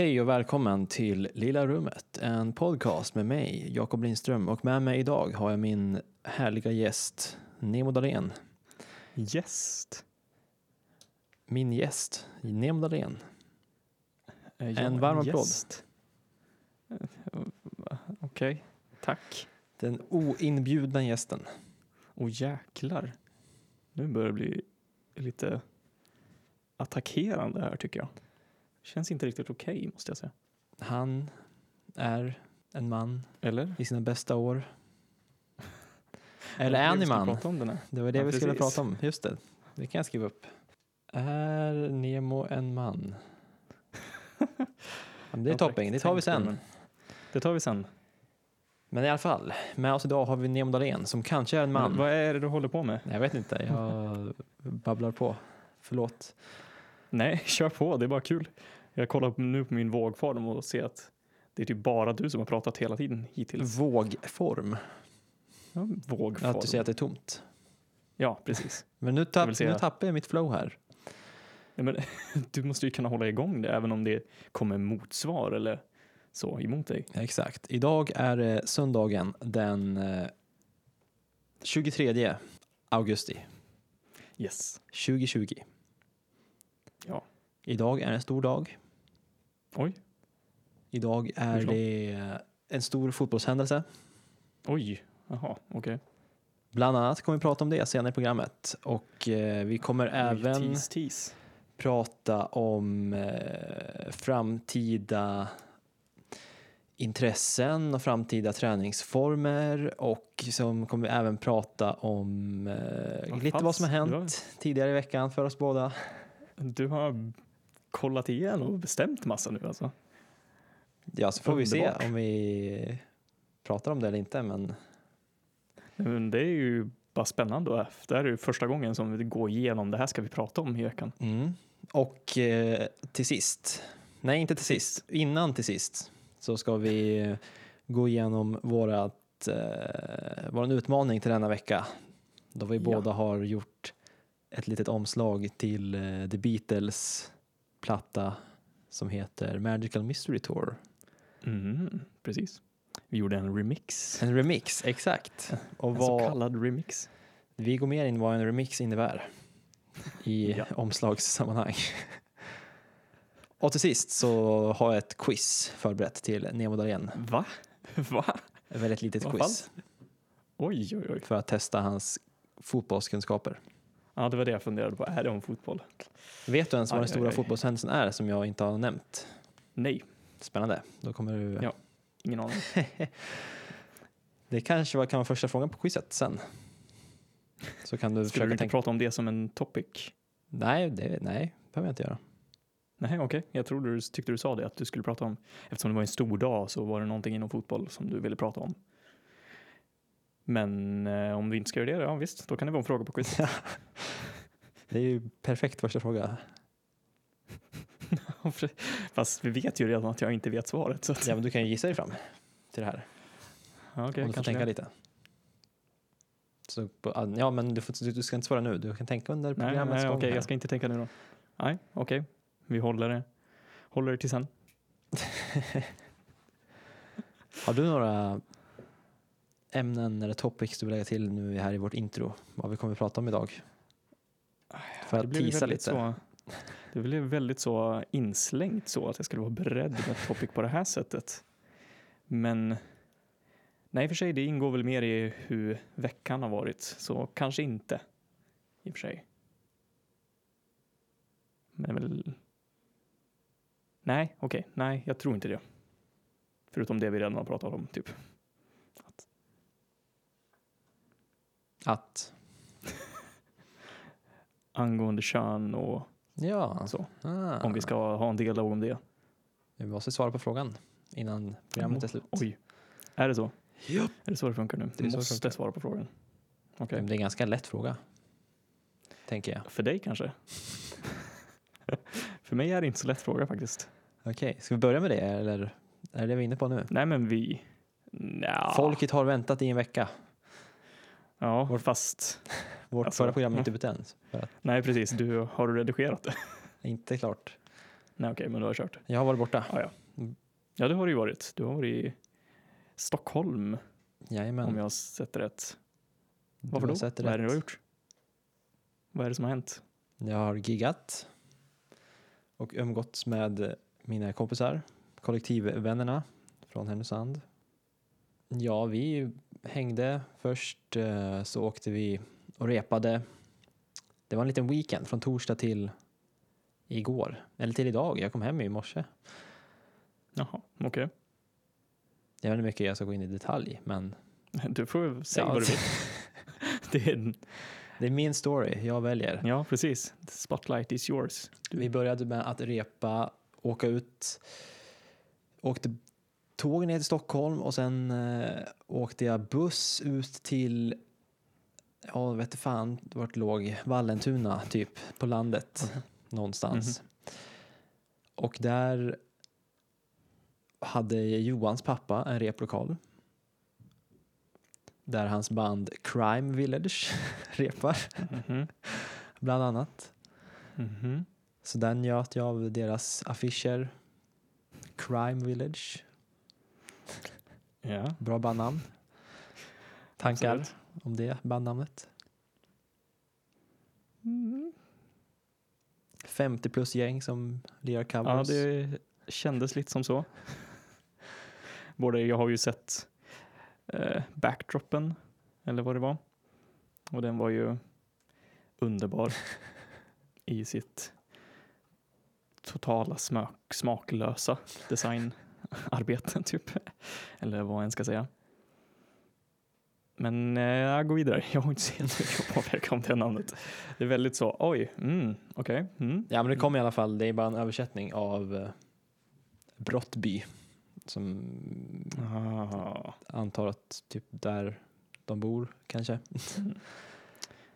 Hej och välkommen till Lilla rummet, en podcast med mig, Jakob Lindström, och med mig idag har jag min härliga gäst, Nemo Dahlén. Gäst? Min gäst, Nemo Dahlén. Eh, ja, En varm applåd. Eh, Okej, tack. Den oinbjudna gästen. Och jäklar. Nu börjar det bli lite attackerande här tycker jag. Känns inte riktigt okej måste jag säga. Han är en man Eller? i sina bästa år. Eller är skulle man? Det var det Ja, vi skulle prata om. Just det, det kan jag skriva upp. Är Nemo en man? Det är toppen, det tar vi sen. Det tar vi sen. Men i alla fall, med oss idag har vi Nemo Dahlén som kanske är en man. Men vad är det du håller på med? Jag vet inte, jag babblar på. Förlåt. Nej, kör på. Det är bara kul. Jag kollar nu på min vågform och ser att det är typ bara du som har pratat hela tiden hittills. Vågform. Ja, vågform. Att du säger att det är tomt. Ja, precis. Men nu, tapp, nu tappar jag mitt flow här. Nej, men, du måste ju kunna hålla igång det även om det kommer motsvar eller så emot dig. Exakt. Idag är det söndagen den eh, 23 augusti Yes. 2020. Ja. Idag är en stor dag. Oj. Idag är det eh, en stor fotbollshändelse. Oj. Jaha, okej. Bland annat kommer vi prata om det senare i programmet. Och eh, vi kommer även Tease, tease. prata om eh, framtida intressen och framtida träningsformer och som kommer vi även prata om eh, lite vad som har hänt tidigare i veckan för oss båda. Du har kollat igen och bestämt massa nu alltså. Ja, så får vi se om vi pratar om det eller inte. Men Men det är ju bara spännande. och Det här är ju första gången som vi går igenom det här ska vi prata om i veckan. mm. Och eh, till sist, nej inte till sist, innan till sist så ska vi eh, gå igenom vårat, eh, vår utmaning till denna vecka. Då vi Ja. båda har gjort ett litet omslag till eh, The Beatles platta som heter Magical Mystery Tour. Mm, precis. Vi gjorde en remix. En remix, exakt. Och En så vad, kallad remix. vi går mer in vad en remix innebär i Ja. omslagssammanhang. Och till sist så har jag ett quiz förberett till Nemo Dahlén. Va? Va? Ett väldigt litet Vad quiz Oj, oj, oj. för att testa hans fotbollskunskaper. Ja, det var det jag funderade på. Är det om fotboll? Vet du ens vad Aj, den stora aj. fotbollshändelsen är som jag inte har nämnt? Nej, Spännande. Då kommer du... Ja. ingen aning. Det kanske var, kan vara första frågan på quizet sen. Så kan du Skulle försöka du inte tänka... prata om det som en topic? Nej, det nej, behöver jag inte göra. Nej, okej. Jag trodde du tyckte du sa det, att du skulle prata om, eftersom det var en stor dag så var det någonting inom fotboll som du ville prata om. Men eh, om vi inte ska göra det, ja visst, då kan det vara en fråga på quiz. Det är ju perfekt första fråga. Fast vi vet ju redan att jag inte vet svaret. Så att, Ja, men du kan ju gissa dig fram till det här. ja, okej, om du får tänka det. lite. Så, på- ja, men du, får, du, du ska inte svara nu. Du kan tänka under Nej, programmets nej okej, här. jag ska inte tänka nu då. Nej, okej. Vi håller det. Håller det till sen. Har du några ämnen eller topics du vill lägga till nu här i vårt intro? Vad vi kommer att prata om idag? För Det att tisa lite. Så, det blev väldigt så inslängt så att jag skulle vara beredd med ett topic på det här sättet. Men nej, för sig, det ingår väl mer i hur veckan har varit, så kanske inte. I och för sig. Men väl... Nej, okej, nej, jag tror inte det. Förutom det vi redan har pratat om, typ. Att? Angående kön och Ja. så. Ah. Om vi ska ha en dialog om det. Vi måste svara på frågan innan programmet är slut. Oj, är det så? Ja. Är det så det funkar nu? Du måste svara på frågan. Men Det är en ganska lätt fråga. Tänker jag. För dig kanske? För mig är det inte så lätt fråga faktiskt. Okej, ska vi börja med det eller är det det vi är inne på nu? Nej men vi... Nja. Folket har väntat i en vecka. Ja, fast... Vårt Alltså, förra program är inte ute att, Nej precis, du, har du redigerat det? inte klart. Nej okej, men du har kört. Jag har varit borta. Ja, ja. ja, det har du ju varit. Du har varit i Stockholm Jajamän. om jag har sett rätt. Du Varför då? Vad är det du har gjort? Vad är det som har hänt? Jag har giggat och umgåtts med mina kompisar, kollektivvännerna från Härnösand. Ja, vi hängde först eh, så åkte vi och repade. Det var en liten weekend från torsdag till igår, eller till idag. Jag kom hem i morse. Jaha, okej. Jag vet inte hur mycket jag ska gå in i detalj, men Du får säga Ja, vad du vill. det är, det är min story, jag väljer. ja, precis. The spotlight is yours. Vi började med att repa, åka ut, åkte tåg ner till Stockholm och sen eh, åkte jag buss ut till, ja jag vet inte fan vart låg, Vallentuna typ på landet någonstans. Och där hade Johans pappa en replokal där hans band Crime Village repar Mhm. bland annat. Mhm. Så där njöt jag av deras affischer. Crime Village. Ja, Bra bandnamn. Tankar absolut. om det bandnamnet? Mm. 50 plus gäng som lirar Ja, covers. det kändes lite som så. Både, jag har ju sett eh, backdropen, eller vad det var. Och den var ju underbar i sitt totala smak, smaklösa designarbete, typ. Eller vad en ska säga. Men eh, jag går vidare. Jag har inte så jättemycket att påverka om det namnet. Det är väldigt så, oj, mm, okej. mm. Ja, men det kom i alla fall. Det är bara en översättning av eh, Brottby. Som Ah, antar att typ där de bor kanske.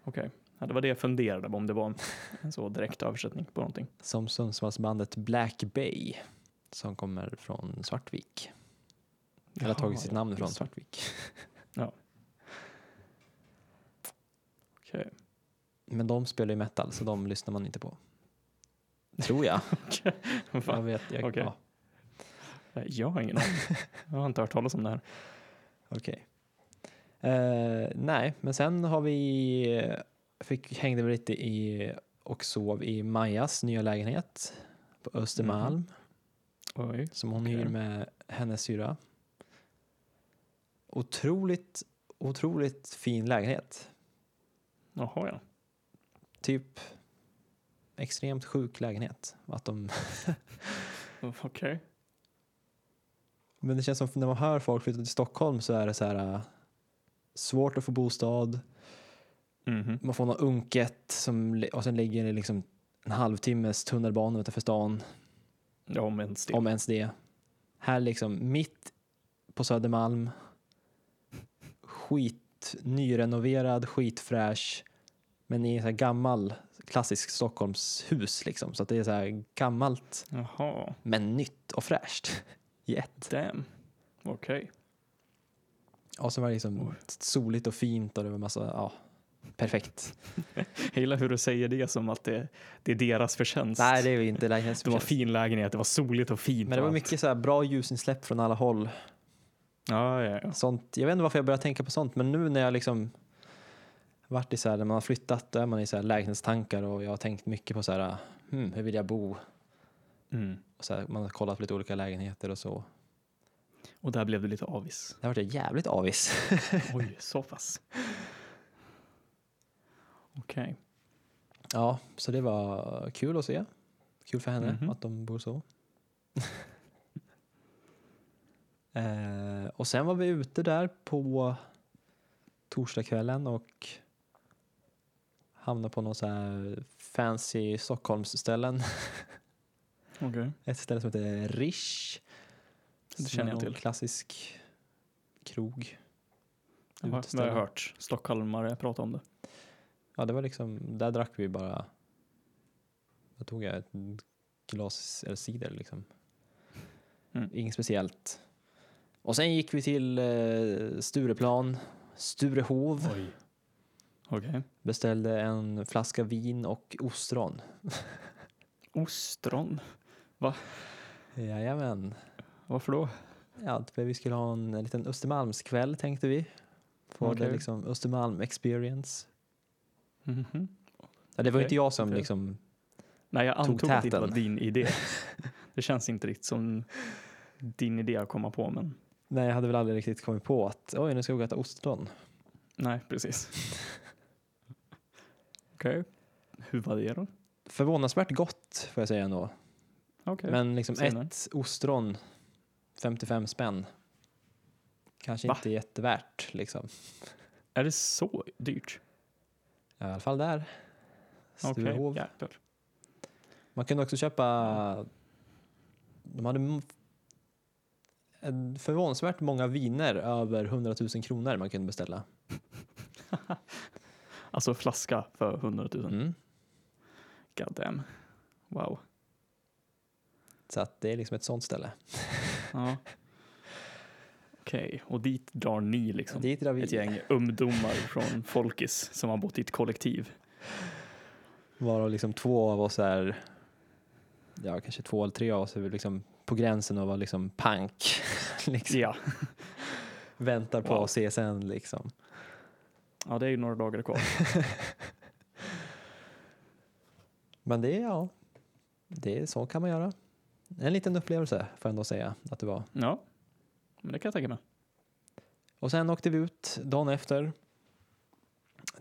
Okej, ja, det var det jag funderade på om det var en, en så direkt översättning på någonting. Som Sundsvallsbandet Black Bay. Som kommer från Svartvik. Eller har tagit sitt namn från. Svartvik. Okej. Men de spelar ju metal så de lyssnar man inte på. Tror jag. jag Va? vet. Jag, Okej. ja, Nej, Jag har ingen aning. Jag har inte hört talas om det här. Okej. Eh, nej, men sen har vi fick, hängde vi lite i och sov i Majas nya lägenhet på Östermalm Oj. som hon okej. hyr med hennes syra. Otroligt, otroligt fin lägenhet. Jaha ja. Typ extremt sjuk lägenhet. Att de, Okej. men det känns som när man hör folk flytta till Stockholm så är det så här äh, svårt att få bostad. Mhm. Man får något unket som, och sen ligger det liksom en halvtimmes tunnelbana utanför stan. Ja, om ens det. Om ens det. Här liksom mitt på Södermalm. Skit, nyrenoverad, skitfräsch. Men i en gammal klassisk Stockholmshus liksom. Så att det är så här gammalt Jaha, men nytt och fräscht i ett. damn. Okej. Och så var det liksom soligt och fint och det var massa, ja, perfekt. Jag gillar hur du säger det som att det, det är deras förtjänst. Nej, det är inte det var fin lägenhet, det var soligt och fint. Men det var mycket så här bra ljusinsläpp från alla håll. Ja, ja, ja. Sånt, jag vet inte varför jag började tänka på sånt, men nu när jag liksom varit i så här, när man har flyttat, då är man i så här lägenhetstankar och jag har tänkt mycket på så här, hmm, hur vill jag bo? Mm. Och så här, man har kollat på lite olika lägenheter och så. Och där blev du lite avis. Det har varit jävligt avis. Oj, så pass. Okej. Ja, så det var kul att se. Kul för henne Mhm. att de bor så. eh, och sen var vi ute där på torsdagskvällen och hamnade på någon så här fancy Stockholmsställen. Okej. Ett ställe som heter Rish. Det känner jag till. Klassisk krog. Jag har, jag hört stockholmare prata om det. Ja, det var liksom, där drack vi bara, vad tog jag, ett glas eller cider liksom. Mm. Inget speciellt. Och sen gick vi till eh, Stureplan, Sturehov, Oj. Okej. beställde en flaska vin och ostron. Ostron. Va? Jajamän. Varför då? Ja, vi skulle ha en, en liten Östermalmskväll tänkte vi. Få det Okej. liksom Östermalm experience. Mhm. Ja, det var Okej, inte jag som liksom, Nej, jag Tog antog att det inte var din idé. Det känns inte riktigt som din idé att komma på, men nej jag hade väl aldrig riktigt kommit på att oj nu ska vi äta ostron. nej, precis. Okej. Hur var det då? Förvånansvärt gott får jag säga ändå. Okej. Men liksom Senare. ett ostron, 55 spänn. Kanske Va? inte jättevärt liksom. Är det så dyrt? I alla fall där. Okej, Sturehov. jäklar. Man kunde också köpa, de hade förvånansvärt många viner över 100 000 kronor man kunde beställa. Alltså flaska för 100 000. Mm. God damn. Wow. Så att det är liksom ett sånt ställe. Ja. Okej, och dit drar ni liksom Dit drar vi. ett gäng ungdomar från Folkis som har bott i ett kollektiv. Varav liksom två av oss är, ja kanske två eller tre av oss är liksom på gränsen av att vara liksom punk. liksom. Ja. Väntar på Wow. sen liksom. ja, det är ju några dagar kvar. Men det är, ja, det är så kan man göra. En liten upplevelse får jag ändå säga att det var. Ja, men det kan jag tänka mig. Och sen åkte vi ut dagen efter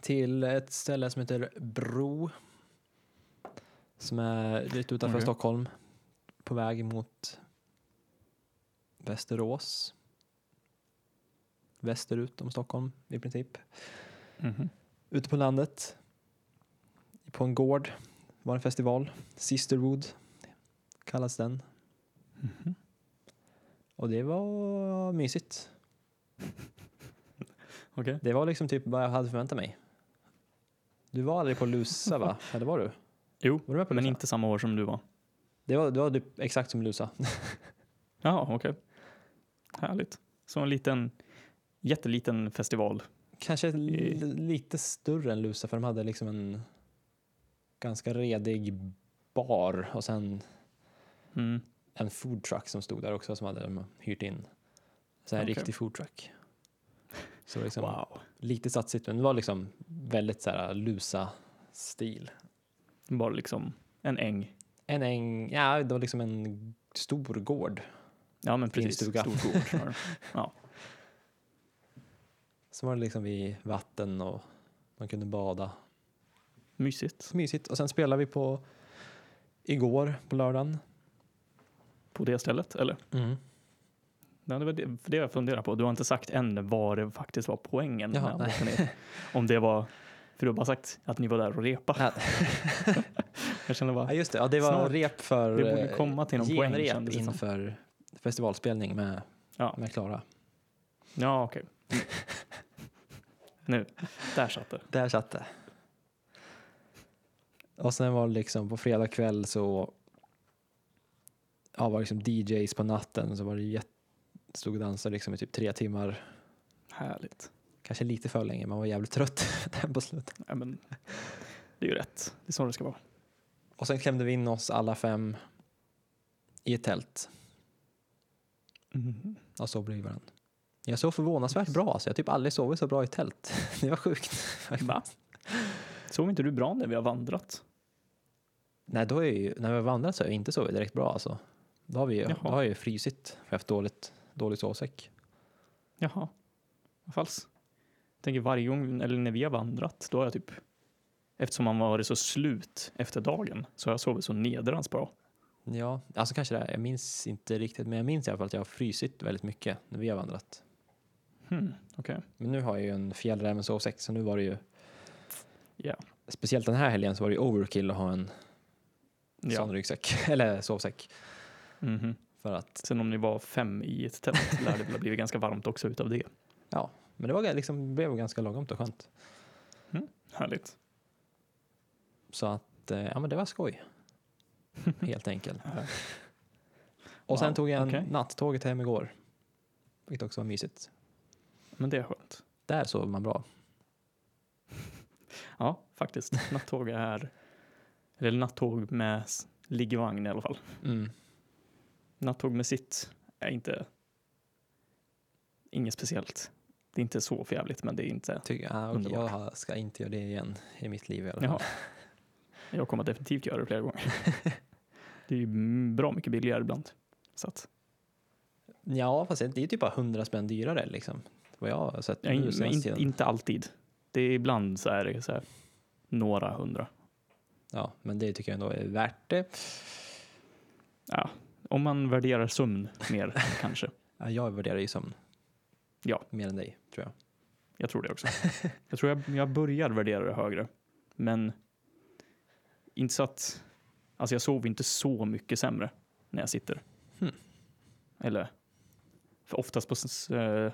till ett ställe som heter Bro. Som är lite utanför Okej. Stockholm. På väg mot Västerås. Västerut om Stockholm i princip. Mhm. Ute på landet. På en gård var en festival. Sisterwood kallas den. Mhm. Och det var mysigt. Okej. Det var liksom typ vad jag hade förväntat mig. Du var aldrig på Lusa va? Eller var du? Jo, Var du men inte samma år som du var. Det var, det var typ exakt som Lusa. Ja, okej. Härligt. Så en liten, jätteliten festival. Kanske I- lite större än Lusa för de hade liksom en ganska redig bar och sen Mm. En food truck som stod där också som hade de hyrt in. Så här Okej. riktig food truck. Så liksom Wow. lite satsigt men det var liksom väldigt så här Lusa-stil. Bara liksom en äng. En äng, ja det var liksom en stor gård. Ja, men precis. Stor gård. Ja. Så var det liksom vid vatten och man kunde bada. Mysigt. Mysigt. Och sen spelade vi på igår på lördagen. På det stället, eller? Mm. Det var det, det jag funderar på. Du har inte sagt än vad det faktiskt var poängen Jaha, med nej. Om det var, för du har bara sagt att ni var där och repa. Ja. Jag känner bara, Ja just det, ja, det var Snart. rep för Det borde eh, komma till någon poäng, genrep kändes det som. inför festivalspelning med, Ja. med Klara. ja okej. nu, där satt det. Där satt det. Och sen var det liksom på fredag kväll så ja, var liksom DJs på natten så var det jätte, stod och dansade liksom i typ tre timmar. Härligt. Kanske lite för länge, man var jävligt trött där på slutet. Ja, men, det är ju rätt. Det är så det ska vara. Och sen klämde vi in oss alla fem i ett tält Mhm. och sov bredvid varandra. Jag sov förvånansvärt bra, alltså. jag har typ aldrig sovit så bra i tält. Det var sjukt. Va? Sov inte du bra när vi har vandrat? Nej, då är ju, när vi har vandrat så har jag inte sovit direkt bra alltså. Då har, vi, Jaha. då har jag ju frysit för jag har haft dåligt, dålig sovsäck. Jaha. Vad falskt. Jag tänker varje gång, eller när vi har vandrat, då har jag typ, eftersom man varit så slut efter dagen, så har jag sovit så nedrans bra. Ja, alltså kanske det. är. Jag minns inte riktigt, men jag minns i alla fall att jag har frysit väldigt mycket när vi har vandrat. Hmm, Okej. Men nu har jag ju en fjällräven sovsäck, så nu var det ju, Ja. speciellt den här helgen så var det ju overkill att ha en Ja. sån ryggsäck, eller sovsäck. Mhm. För att, Sen om ni var fem i ett tält lär det väl ha blivit ganska varmt också utav det. ja, men det var liksom, blev ganska lagom och skönt. Härligt. Så att, eh, ja men det var skoj. Helt enkelt. Och sen Wow, tog jag en okej. nattåget hem igår. Vilket också var mysigt. Men det är skönt. Där sov man bra. Ja, faktiskt. Nattåg är, eller nattåg med liggvagn i alla fall. Mm. Nattåg med sitt är inte inget speciellt. Det är inte så förjävligt, men det är inte. Tycker, ah, Underbart. jag ska inte göra det igen i mitt liv i alla fall. Jaha. Jag kommer definitivt göra det flera gånger. Det är ju bra mycket billigare ibland. Så att, Ja, fast det är typ bara 100 spänn dyrare liksom. Vad jag har sett ja, in, in, inte alltid. Det är ibland så är det så här, några hundra. Ja, men det tycker jag ändå är värt det. Ja, om man värderar sömn mer kanske. Ja, jag värderar ju sömn. Ja. Mer än dig, tror jag. Jag tror det också. Jag tror jag, jag börjar värdera det högre. Men inte så att... Alltså jag sover inte så mycket sämre när jag sitter. Hmm. Eller... För oftast på eh,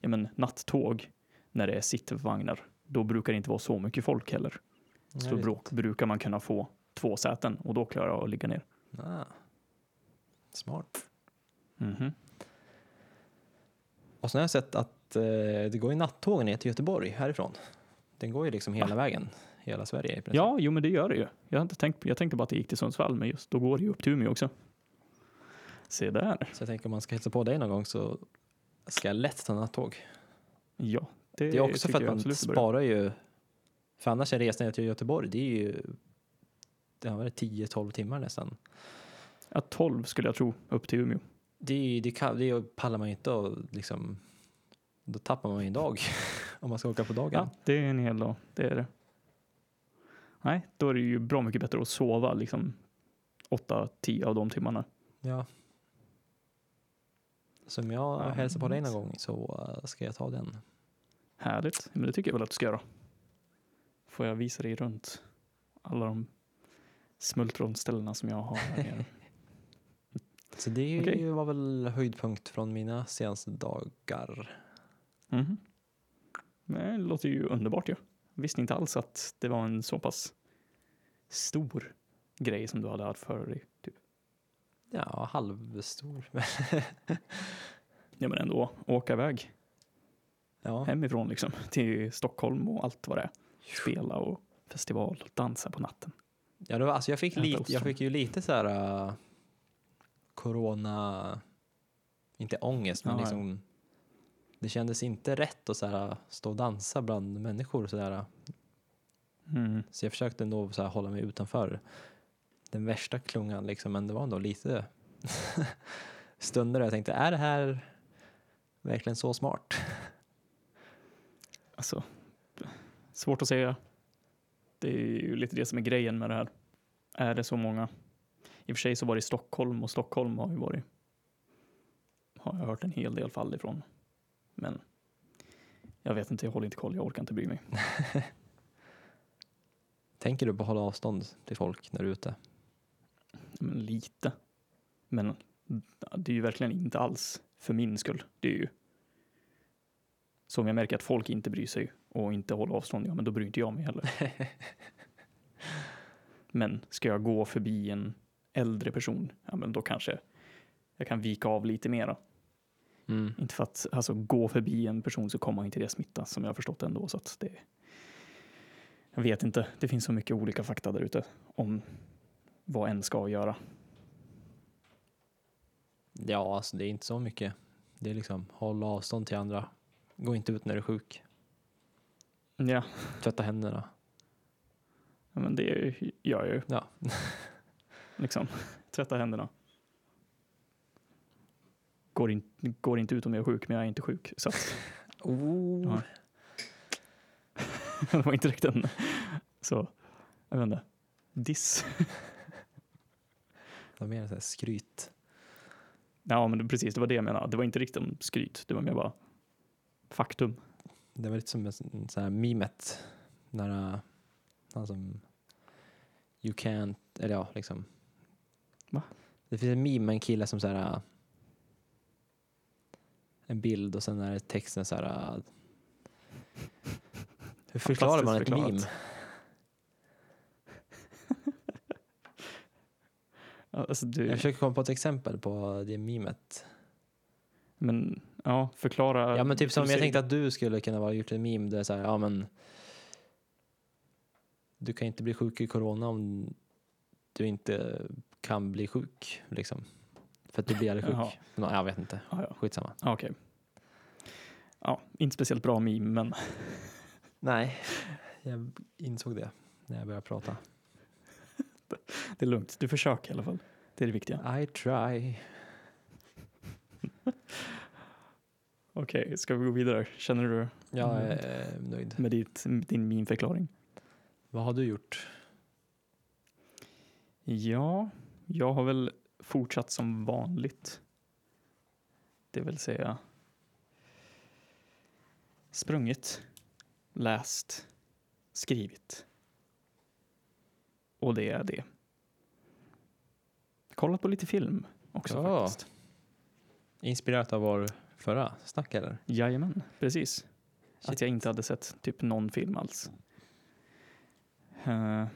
ja, men, nattåg, när det är sittvagnar, då brukar det inte vara så mycket folk heller. Så Ja, då brukar man kunna få två säten och då klarar jag att ligga ner. Ah. Smart. Mhm. Och sen har jag sett att eh, det går ju nattåg ner till Göteborg härifrån. Den går ju liksom hela vägen, hela Sverige i princip. Ja, jo men det gör det ju. Jag, har inte tänkt, jag tänkte bara att det gick till Sundsvall, men just då går det ju upp till Umeå också. Se där. Så jag tänker om man ska hälsa på dig någon gång så ska jag lätt ta nattåg. Ja, det, Det är också för att man sparar ju, för annars är resan till Göteborg, det är ju det har varit 10-12 timmar nästan. Ja, 12 skulle jag tro, upp till Umeå. Det, det, kan, det pallar man ju inte och liksom, då tappar man ju en dag om man ska åka på dagen. Ja, det är en hel dag. Det är det. Nej, då är det ju bra mycket bättre att sova liksom 8-10 av de timmarna. Ja. Så om jag Ja, hälsar på dig någon gång så ska jag ta den. Härligt. Men det tycker jag väl att du ska göra. Får jag visa dig runt alla de smultronställena som jag har här nere. Så det Okej. var väl höjdpunkt från mina senaste dagar. Men det låter ju underbart ju. Visste inte alls att det var en så pass stor grej som du hade haft för dig. Typ. Ja, halvstor. Ja men ändå, åka iväg ja. hemifrån liksom till Stockholm och allt vad det är. Spela och festival och dansa på natten. Ja, det var, alltså jag, fick lite, jag fick ju lite så här uh, corona, inte ångest, men Ja, liksom det kändes inte rätt att så här, stå och dansa bland människor. Så, där. Mm. så jag försökte ändå så här, hålla mig utanför den värsta klungan, liksom, men det var ändå lite stunder där jag tänkte, är det här verkligen så smart? Alltså, svårt att säga. Det är ju lite det som är grejen med det här. Är det så många? I och för sig så var det i Stockholm och Stockholm har ju varit har jag hört en hel del fall ifrån. Men jag vet inte, jag håller inte koll, jag orkar inte bry mig. Tänker du på att hålla avstånd till folk när du är ute? Men lite. Men det är ju verkligen inte alls för min skull. Det är ju så om jag märker att folk inte bryr sig och inte håller avstånd, ja men då bryr inte jag mig heller. Men ska jag gå förbi en äldre person, ja men då kanske jag kan vika av lite mera. Mm. Inte för att alltså, gå förbi en person så kommer inte det smitta som jag har förstått ändå. Så att det, jag vet inte, det finns så mycket olika fakta där ute om vad en ska göra. Ja, alltså det är inte så mycket. Det är liksom hålla avstånd till andra. Gå inte ut när du är sjuk. Ja, Tvätta händerna. ja, men det gör jag ju. Ja. Liksom, tvätta händerna. Går, in, går inte ut om jag är sjuk, men jag är inte sjuk. Så att, Oh. Ja. det var inte riktigt en så, jag vet inte, diss. Det var mer så här skryt. Ja, men precis, det var det jag menade. Det var inte riktigt en skryt, det var mer bara faktum. Det var lite som en sån här memet. När han som You can't, eller ja, liksom. Va? Det finns en meme med en kille som så här uh, en bild och sen är texten så här uh, Hur förklarar man ett Fantastiskt meme? Alltså, du, Jag försöker komma på ett exempel på det memet. Men ja, förklara. Ja men typ som jag tänkte att du skulle kunna vara gjort en meme där så här, ja men du kan inte bli sjuk i corona om du inte kan bli sjuk liksom. För att du blir aldrig sjuk. Nå, jag vet inte. Ah, ja. Skitsamma. Ah, Okej. Ja, inte speciellt bra meme, men Nej, jag insåg det när jag började prata. det är lugnt. Du försöker i alla fall. Det är det viktiga. I try. Okej, ska vi gå vidare? Känner du Jag Mm. är eh, nöjd. med ditt, din meme-förklaring? Vad har du gjort? Ja, jag har väl fortsatt som vanligt. Det vill säga sprungit, läst, skrivit. Och det är det. Kollat på lite film också Ja. faktiskt. Inspirerat av vår förra snack eller? Jajamän, precis. Att Shit. jag inte hade sett typ någon film alls. Eh,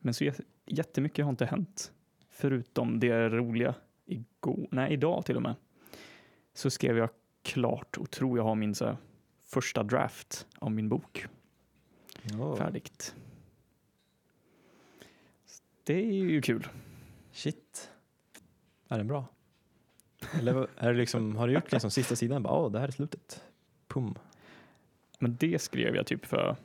Men så jättemycket har inte hänt. Förutom det roliga igår, nej idag till och med. Så skrev jag klart och tror jag har min så första draft av min bok Oh. färdigt. Det är ju kul. Shit. Är den bra? Eller är det liksom, har du gjort liksom sista sidan? Bara, Åh, det här är slutet. Pum. Men det skrev jag typ för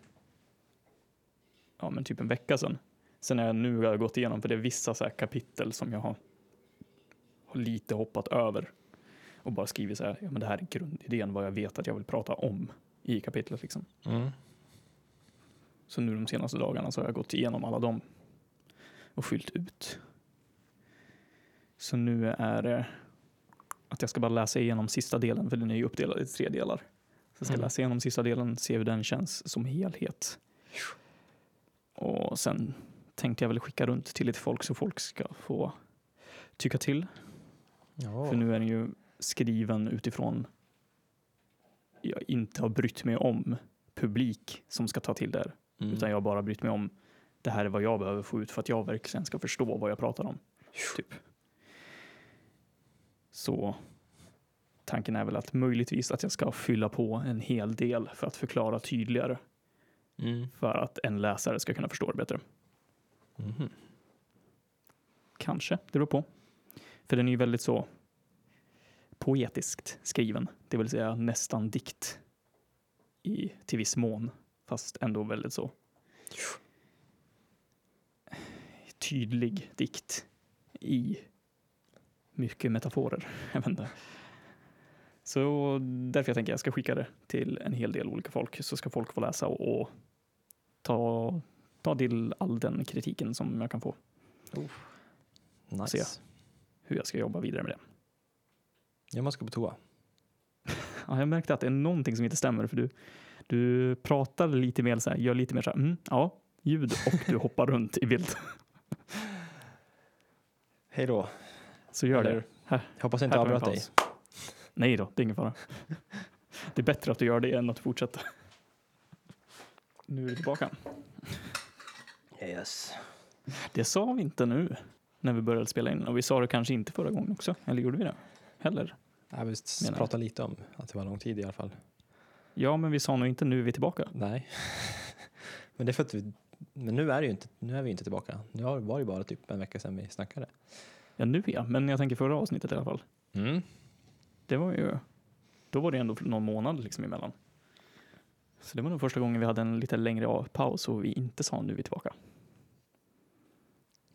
ja, men typ en vecka sedan. Sen har jag nu har jag gått igenom, för det är vissa så kapitel som jag har, har lite hoppat över och bara skrivit så här, ja men det här är grundidén, vad jag vet att jag vill prata om i kapitlet liksom. Mm. Så nu de senaste dagarna så har jag gått igenom alla dem och fyllt ut. Så nu är det att jag ska bara läsa igenom sista delen, för den är ju uppdelad i tre delar. Så jag ska Mm. läsa igenom sista delen, se hur den känns som helhet. Och sen tänkte jag väl skicka runt till lite folk så folk ska få tycka till. Ja. För nu är den ju skriven utifrån jag inte har brytt mig om publik som ska ta till det här. Mm. Utan jag har bara brytt mig om det här är vad jag behöver få ut för att jag verkligen ska förstå vad jag pratar om. Typ. Så tanken är väl att möjligtvis att jag ska fylla på en hel del för att förklara tydligare Mm. för att en läsare ska kunna förstå det bättre. Mm. Kanske, det beror på. För den är ju väldigt så poetiskt skriven, det vill säga nästan dikt i, till viss mån, fast ändå väldigt så tydlig dikt i mycket metaforer. Jag vet inte. Så därför jag tänker jag ska skicka det till en hel del olika folk så ska folk få läsa och, och ta, ta till all den kritiken som jag kan få. Nice. Se. Hur jag ska jobba vidare med det. Jag måste gå på toa. Ja, jag märkte att det är någonting som inte stämmer för du, du pratar lite mer så här, gör lite mer så här, mm, ja, ljud och du hoppar runt i bild. Hej då. Så gör Eller- det. Här, Jag hoppas jag inte avbröt dig. Nej då, det är ingen fara. Det är bättre att du gör det än att fortsätta. Nu är vi tillbaka. Yes. Det sa vi inte nu när vi började spela in och vi sa det kanske inte förra gången också. Eller gjorde vi det? Heller? Jag visst Menar jag. prata lite om att det var lång tid i alla fall. Ja, men vi sa nog inte nu är vi tillbaka. Nej. Men det är för att vi, men nu är, det ju inte, nu är vi inte tillbaka. Nu har- var det ju bara typ en vecka sedan vi snackade. Ja, nu ja, men jag tänker förra avsnittet i alla fall. Mm. Det var ju, då var det ändå någon månad liksom emellan. Så det var nog första gången vi hade en lite längre av- paus och vi inte sa nu är vi tillbaka.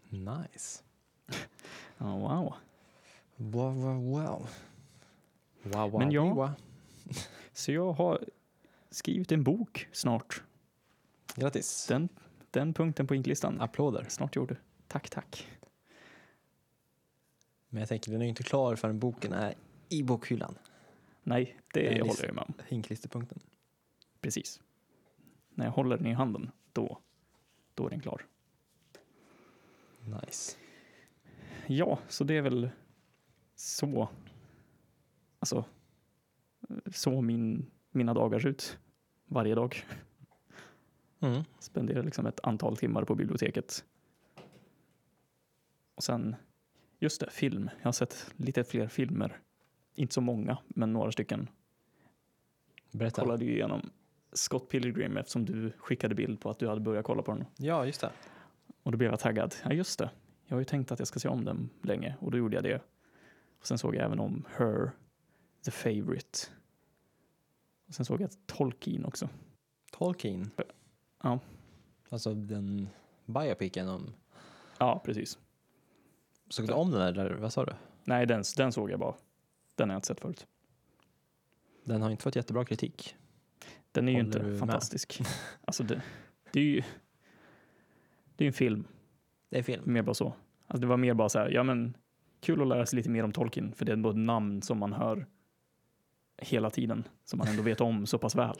Nice. Ja, wow. Wow, wow, wow. Wow, wow, Men jag- wow. Så jag har skrivit en bok snart. Grattis. Den, den punkten på inklistan. Applåder. Snart gjord. Tack, tack. Men jag tänker den är ju inte klar förrän boken är i bokhyllan. Nej, det Den håller jag med om. Hinklisterpunkten. Precis. När jag håller den i handen, då, då är den klar. Nice. Ja, så det är väl så, alltså, så min, mina dagar ser ut varje dag. Mm. Spenderar liksom ett antal timmar på biblioteket. Och sen, just det, film. Jag har sett lite fler filmer. Inte så många, men några stycken. Berätta. Kollade ju igenom Scott Pilgrim eftersom du skickade bild på att du hade börjat kolla på den. Ja, just det. Och då blev jag taggad. Ja, just det. Jag har ju tänkt att jag ska se om den länge och då gjorde jag det. Och sen såg jag även om Her, The Favourite. Och sen såg jag Tolkien också. Tolkien? Ja. Alltså den biopicen om... Ja, precis. Såg du om den där, vad sa du? Nej, den, den såg jag bara. Den har jag inte sett förut. Den har inte fått jättebra kritik. Den är ju Håller inte du med? fantastisk. Alltså det, det är ju det är ju en film, Det är film. mer bara så. Alltså det var mer bara så här, ja men kul att lära sig lite mer om Tolkien, för det är ändå ett namn som man hör hela tiden, som man ändå vet om så pass väl.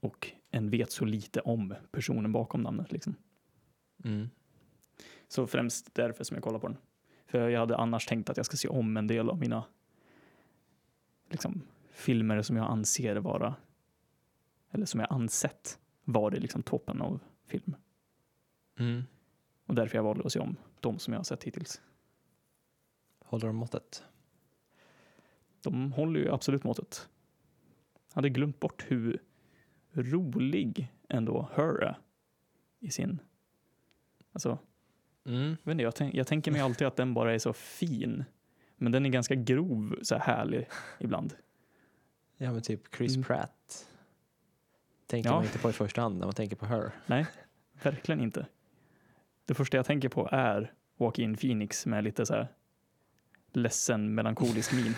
Och en vet så lite om personen bakom namnet liksom. Mm. Så främst därför som jag kollar på den. För jag hade annars tänkt att jag ska se om en del av mina liksom, filmer som jag anser vara, eller som jag ansett vara liksom toppen av film. Mm. Och därför jag valde att se om de som jag har sett hittills. Håller de måttet? De håller ju absolut måttet. Jag hade glömt bort hur rolig ändå Her är i sin... Alltså, Mm. jag, inte, jag, tänk, jag tänker mig alltid att den bara är så fin. Men den är ganska grov, så här härlig ibland. Ja men typ Chris Mm. Pratt. Tänker Ja. man inte på i första hand när man tänker på Her. Nej, verkligen inte. Det första jag tänker på är Joaquin Phoenix med lite så här ledsen melankolisk min.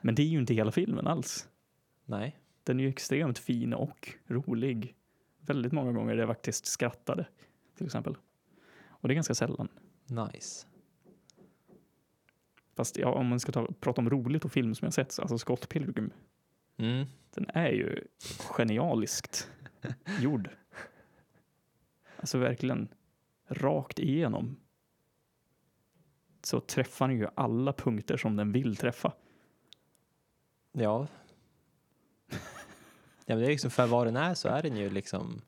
Men det är ju inte hela filmen alls. Nej. Den är ju extremt fin och rolig. Väldigt många gånger där jag faktiskt skrattade, till exempel. Och det är ganska sällan. Nice. Fast ja, om man ska ta, prata om roligt och film som jag sett, alltså Scott Pilgrim, Mm. den är ju genialiskt gjord. Alltså verkligen rakt igenom. Så träffar den ju alla punkter som den vill träffa. Ja. Ja men det är liksom för vad den är så är den ju liksom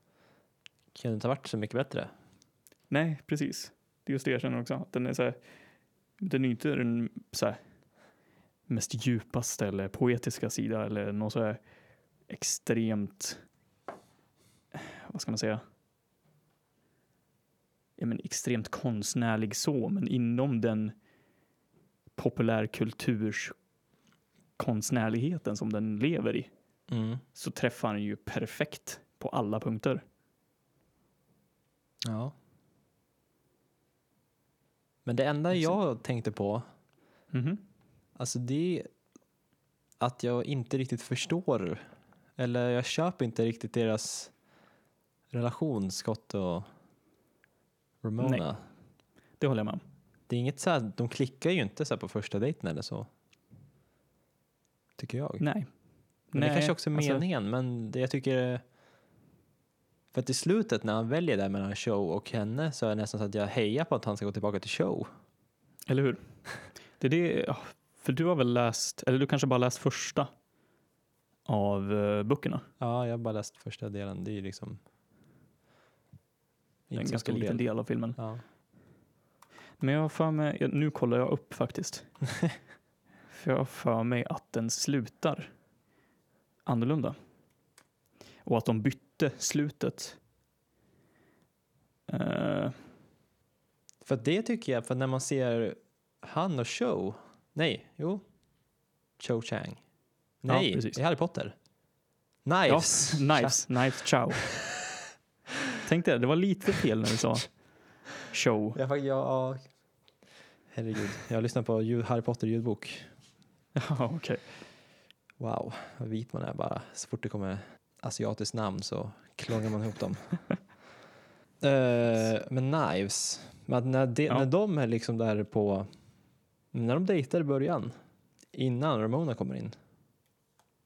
kunde inte ha varit så mycket bättre. Nej, precis. Det är just det jag känner också. Den är så här, den är inte den så här, mest djupaste eller poetiska sida eller något så här extremt, vad ska man säga? Ja, men extremt konstnärlig så, men inom den populärkulturs konstnärligheten som den lever i Mm. så träffar den ju perfekt på alla punkter. Ja. Men det enda jag tänkte på, Mhm. alltså det är att jag inte riktigt förstår, eller jag köper inte riktigt deras relation, Scott och Ramona. Nej. Det håller jag med om. Det är inget så här, de klickar ju inte så på första dejten eller så. Tycker jag. Nej. Men det kanske också är alltså- meningen, men det jag tycker... För att i slutet när han väljer där mellan show och henne så är det nästan så att jag hejar på att han ska gå tillbaka till show. Eller hur? Det är det, för du har väl läst, eller du kanske bara läst första av uh, böckerna? Ja, jag har bara läst första delen. Det är ju liksom... En ganska liten del av filmen. Ja. Men jag har för mig, ja, nu kollar jag upp faktiskt. för jag har för mig att den slutar annorlunda. Och att de bytte slutet. Eh, För det tycker jag, för när man ser han och show... Nej, jo. Cho Chang. Nej, det är Harry Potter. ja, Knives. knives, knives chow. Tänkte det var lite fel när du sa show. Ja, ja, ja. Herregud, jag har lyssnat på ljud, Harry Potter ljudbok. Ja, okej. Wow, vad vit man är bara. Så fort det kommer asiatiskt namn så klångar man ihop dem. uh, men Knives, men när, de, Ja. när de är liksom där på, när de dejtar i början, innan Ramona kommer in.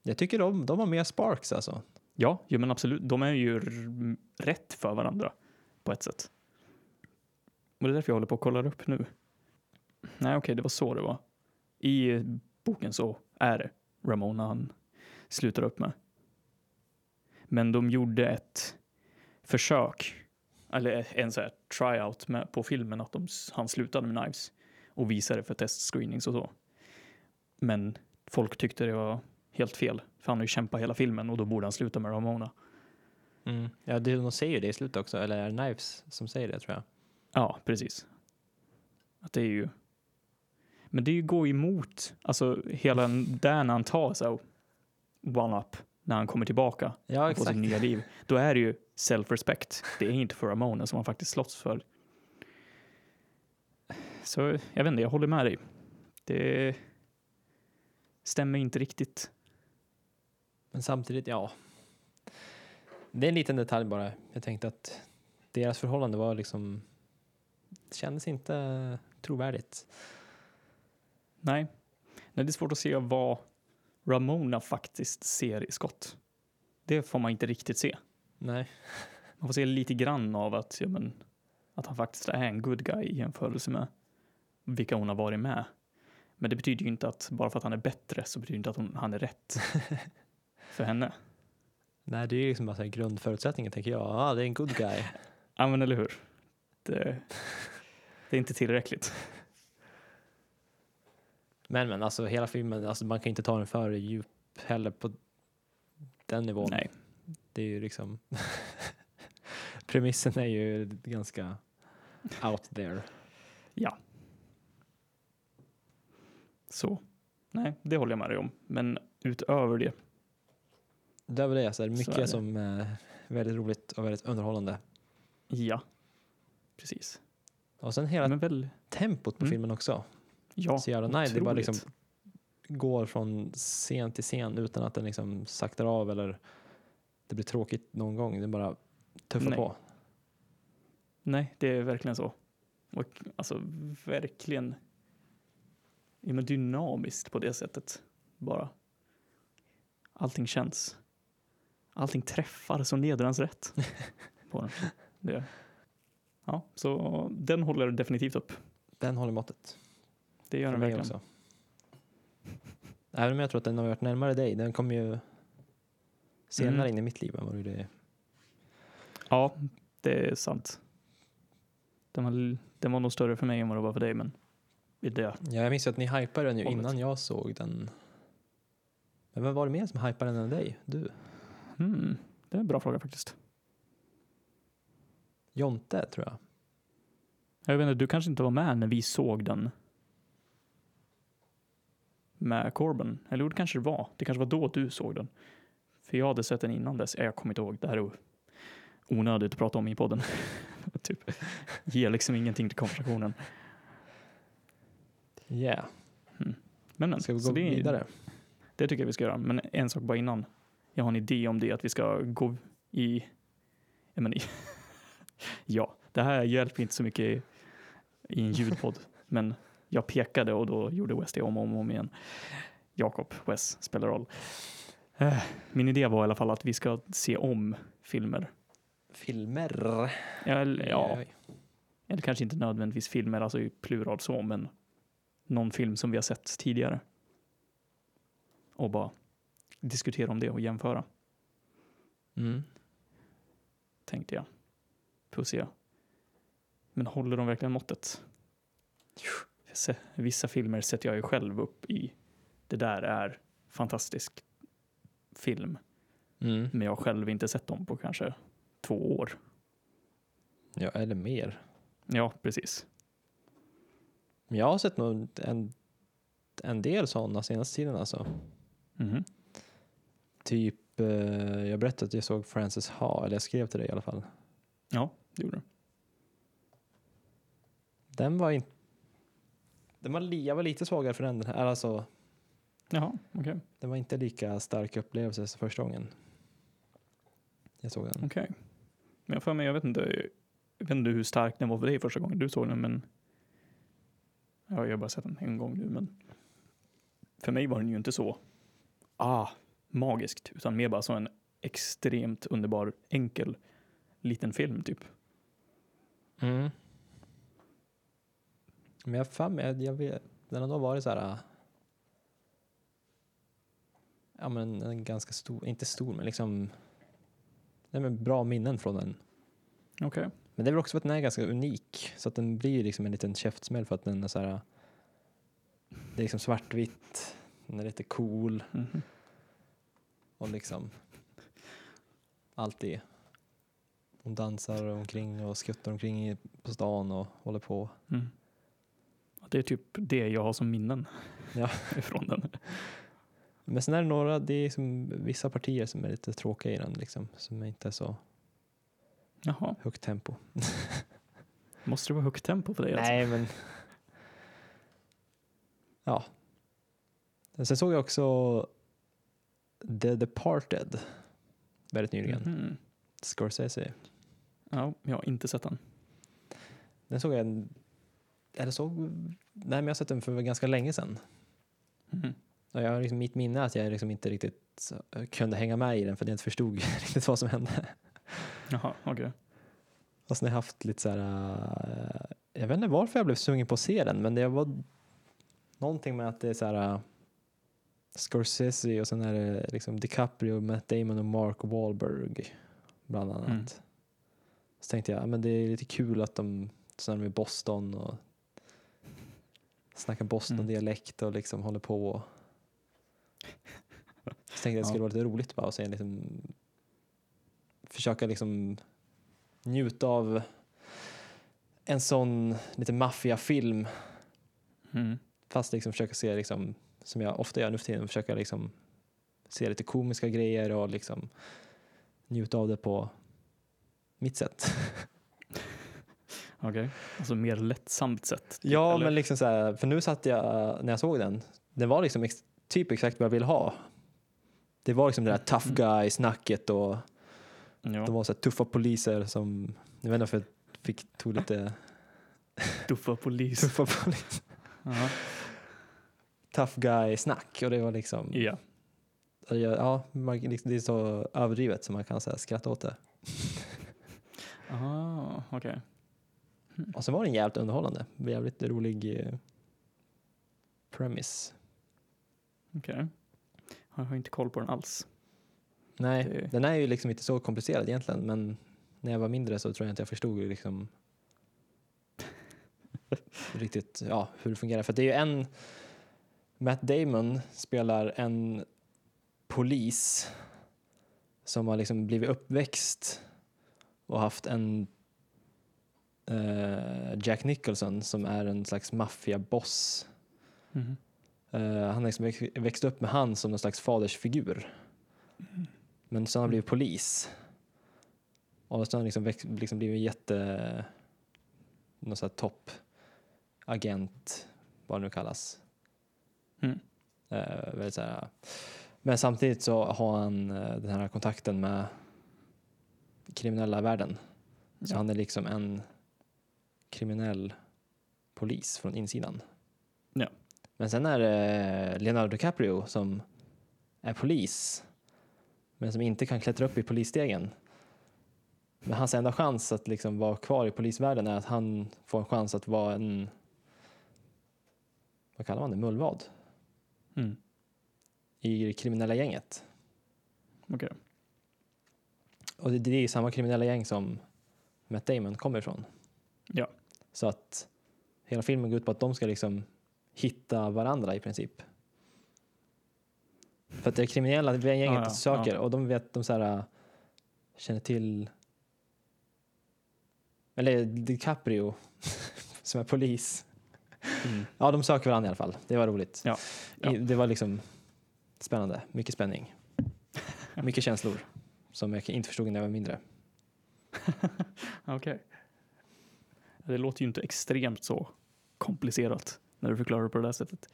Jag tycker de, de har mer sparks alltså. Ja, jo, men absolut. De är ju rätt för varandra på ett sätt. Och det är därför jag håller på att kolla upp nu. Nej, okej, det var så det var. I boken så är det Ramona han slutar upp med. Men de gjorde ett försök, eller en så här tryout med, på filmen att de, han slutade med Knives och visade för testscreenings och så. Men folk tyckte det var helt fel, för han har ju kämpat hela filmen och då borde han sluta med Ramona. Ja, det, de säger ju det i slutet också, eller är det Knives som säger det tror jag. Ja, precis. Att det är ju... Men det är ju gå emot, alltså hela där när han tar så one-up, när han kommer tillbaka Ja, och får sitt nya liv. Då är det ju self-respect. Det är inte för Ramona som han faktiskt slåss för. Så jag vet inte, jag håller med dig. Det stämmer inte riktigt. Men samtidigt, ja. Det är en liten detalj bara. Jag tänkte att deras förhållande var liksom... Det kändes inte trovärdigt. Nej. Nej, det är svårt att se vad Ramona faktiskt ser i Scott. Det får man inte riktigt se. Nej. Man får se lite grann av att, ja, men, att han faktiskt är en good guy i jämförelse med vilka hon har varit med. Men det betyder ju inte att bara för att han är bättre så betyder det inte att hon, han är rätt för henne. Nej, det är ju liksom bara så här grundförutsättningen tänker jag. Ja, det är en good guy. Ja, men eller hur? Det, det är inte tillräckligt. Men men, alltså hela filmen, alltså, man kan inte ta den för djup heller på den nivån. Nej. Det är ju liksom... Premissen är ju ganska out there. Så, nej, det håller jag med dig om. Men utöver det, det så är det Så mycket är det. som är väldigt roligt och väldigt underhållande. ja, precis. Och sen hela väl, tempot på Mm. filmen också. ja, så jävla nice. Det bara liksom går från scen till scen utan att den liksom saktar av eller det blir tråkigt någon gång. Det bara tuffar Nej. på. Nej, det är verkligen så. Och alltså verkligen ja, men dynamiskt på det sättet. Bara. Allting känns. Allting träffar så nedrans rätt på den. Det. Ja, så den håller definitivt upp. Den håller måttet. Det gör den verkligen. också. Även om jag tror att den har varit närmare dig. Den kom ju senare Mm. in i mitt liv än vad du det. Ja, det är sant. Den var, den var nog större för mig än vad det var för dig, men i det. Ja, jag minns ju att ni hypade den ju Hållet. innan jag såg den. Men vem var det mer som hypade den än dig? Du? Hmm, det är en bra fråga faktiskt. Jonte, tror jag. Jag vet inte, du kanske inte var med när vi såg den med Corbin. Eller jo, det kanske det var. Det kanske var då du såg den. För jag hade sett den innan dess. Jag kommer inte ihåg. Det här är onödigt att prata om i podden. typ. Ger liksom ingenting till konversationen. Yeah. Men, men, Ska vi gå det, vidare? Det tycker jag vi ska göra. Men en sak bara innan. Jag har en idé om det, att vi ska gå i... Ja, men i ja det här hjälper inte så mycket i, i en ljudpodd. men jag pekade och då gjorde Wes det om och om, om igen. Jakob, Wes, spelar roll. Eh, Min idé var i alla fall att vi ska se om filmer. Filmer. Eller, ja, eller kanske inte nödvändigtvis filmer, alltså i plural så, men någon film som vi har sett tidigare. Och bara diskutera om det och jämföra, Mm. tänkte jag. Får se. Men håller de verkligen måttet? Vissa filmer sätter jag ju själv upp i det där är fantastisk film, Mm. men jag har själv inte sett dem på kanske två år. Ja, eller mer. Ja, precis. Men jag har sett nog en, en del sådana senaste tiden alltså. Mhm. Typ, eh, jag berättade att jag såg Frances Ha, eller jag skrev till dig i alla fall. Ja, det gjorde du. Den var inte... Den var, jag var lite svagare för den. alltså, Jaha, okej. den var inte lika stark upplevelse som första gången jag såg den. Okej. Men jag för mig, jag vet inte, jag vet inte hur stark den var för dig första gången du såg den, men ja, jag har bara sett den en gång nu, men för mig var den ju inte så ah, magiskt, utan mer bara så en extremt underbar, enkel liten film typ. Mm. Men jag mig, jag- jag vet, den har nog varit så här... äh, Ja men en ganska stor, inte stor men liksom... Nej men bra minnen från den. Okej. Men det är väl också för att den är ganska unik. Så att den blir liksom en liten käftsmäll för att den är så här... Det är liksom svartvitt, den är lite cool Mhm. Och liksom... Allt det. Hon dansar omkring och skuttar omkring på stan och håller på. Mm. Det är typ det jag har som minnen Ja. ifrån den. Men sen är det några, det är som vissa partier som är lite tråkiga i den liksom, som inte är så Jaha, högt tempo. måste det vara högt tempo för dig? Alltså? Nej, men... Ja. Sen såg jag också The Departed väldigt nyligen. Mhm. Scorsese. Ja, jag har inte sett den. Den såg jag, eller såg, nej men jag har sett den för ganska länge sedan. Mhm. Och jag har liksom mitt minne att jag liksom inte riktigt kunde hänga med i den för jag inte förstod riktigt vad som hände. Jaha, okej. Och sen har jag haft lite så här, eh, jag vet inte varför jag blev sugen på att se den, men det var någonting med att det är så här eh, Scorsese och sen är det liksom DiCaprio, Matt Damon och Mark Wahlberg bland annat. Mm. Så tänkte jag, ja, men det är lite kul att de, så är de i Boston och snackar Boston-dialekt och liksom håller på och så tänkte jag att det skulle Ja. vara lite roligt bara att se liksom försöka liksom njuta av en sån lite maffiafilm Mm. fast liksom försöka se liksom som jag ofta gör nu för tiden, försöka liksom se lite komiska grejer och liksom njuta av det på mitt sätt. Okej, alltså mer lättsamt sätt. typ, Ja, eller? men liksom så här, för nu satt jag, när jag såg den, det var liksom ex, typ exakt vad jag ville ha. Det var liksom det där tough Mm. guy-snacket och ja, de var så tuffa poliser som, jag vet inte varför jag fick, tog lite tuffa polis. tuffa poliser, Jaha. Tough guy-snack och det var liksom, Ja, ja, liksom, det är så överdrivet så man kan så här, skratta åt det. okej. Och sen var den jävligt underhållande, jävligt rolig eh, premise. Okej. Jag har inte koll på den alls. Nej, Det- den är ju liksom inte så komplicerad egentligen, men när jag var mindre så tror jag inte jag förstod liksom riktigt ja, hur det fungerar. För det är ju en, Matt Damon spelar en polis som har liksom blivit uppväxt och haft en eh, Jack Nicholson som är en slags maffiaboss. Mhm. Eh, han har liksom växt- upp med han som någon slags fadersfigur. Men sen har han blivit polis. Och sen har han liksom, växt, liksom blivit jätte... Någon sån här toppagent, vad det nu kallas. Mm. Eh, så här, men samtidigt så har han eh, den här kontakten med kriminella världen. Så Ja. han är liksom en kriminell polis från insidan. Ja. Men sen är det Leonardo DiCaprio som är polis men som inte kan klättra upp i polisstegen. Men hans enda chans att liksom vara kvar i polisvärlden är att han får en chans att vara en, vad kallar man det, mullvad Mm. i det kriminella gänget. Okej. Och det, det är samma kriminella gäng som Matt Damon kommer ifrån. Ja. Så att hela filmen går ut på att de ska liksom hitta varandra i princip. För att det kriminella det är gänget Ja, ja, söker ja. och de vet, de så här, äh, känner till eller DiCaprio som är polis. Mm. Ja, de söker varandra i alla fall. Det var roligt. Ja, ja. Det var liksom spännande. Mycket spänning. Mycket känslor som jag inte förstod när jag var mindre. Okej. Det låter ju inte extremt så komplicerat när du förklarar det på det där sättet.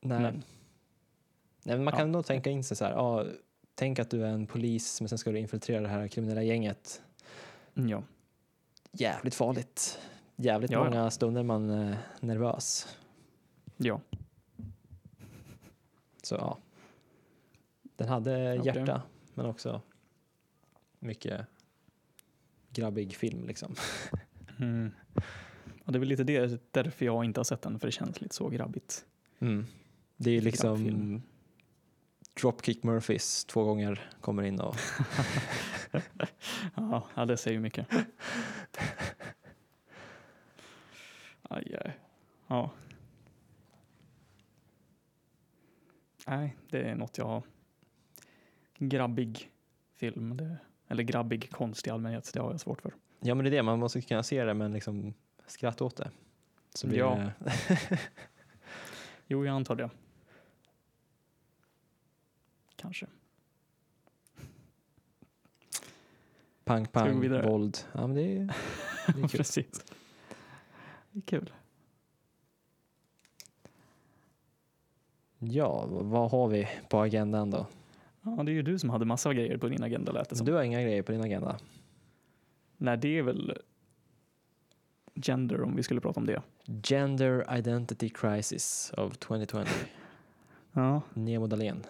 Nej. Men- Nej, men man Ja. kan nog tänka in sig så här, ja, tänk att du är en polis men sen ska du infiltrera det här kriminella gänget. Mm, Ja. Jävligt farligt. Jävligt Ja, många stunder man är nervös. Ja. Så ja. Den hade Okej. hjärta men också mycket grabbig film liksom. Mm. Och det är väl lite det, därför jag inte har sett den, för det känns lite så grabbigt. Mm. Det är liksom Grabbfilm. Dropkick Murphys två gånger kommer in och Ja, ja det säger ju mycket. Aj, aj. Ja. Nej, det är något jag har. Grabbig film, det Eller grabbig konst i allmänhet, det har jag svårt för. Ja, men det är det, man måste kunna se det men liksom skratta åt det. Så blir Ja. det... Jo, jag antar det. Kanske. pang, pang, våld. Ja, men det är, det är. Precis. Det är kul. Ja, vad har vi på agendan då? Ja, det är ju du som hade massa grejer på din agenda lät det som. Du har inga grejer på din agenda? Nej, det är väl gender om vi skulle prata om det. Gender Identity Crisis of 2020. Ja, Nemo Dahlén.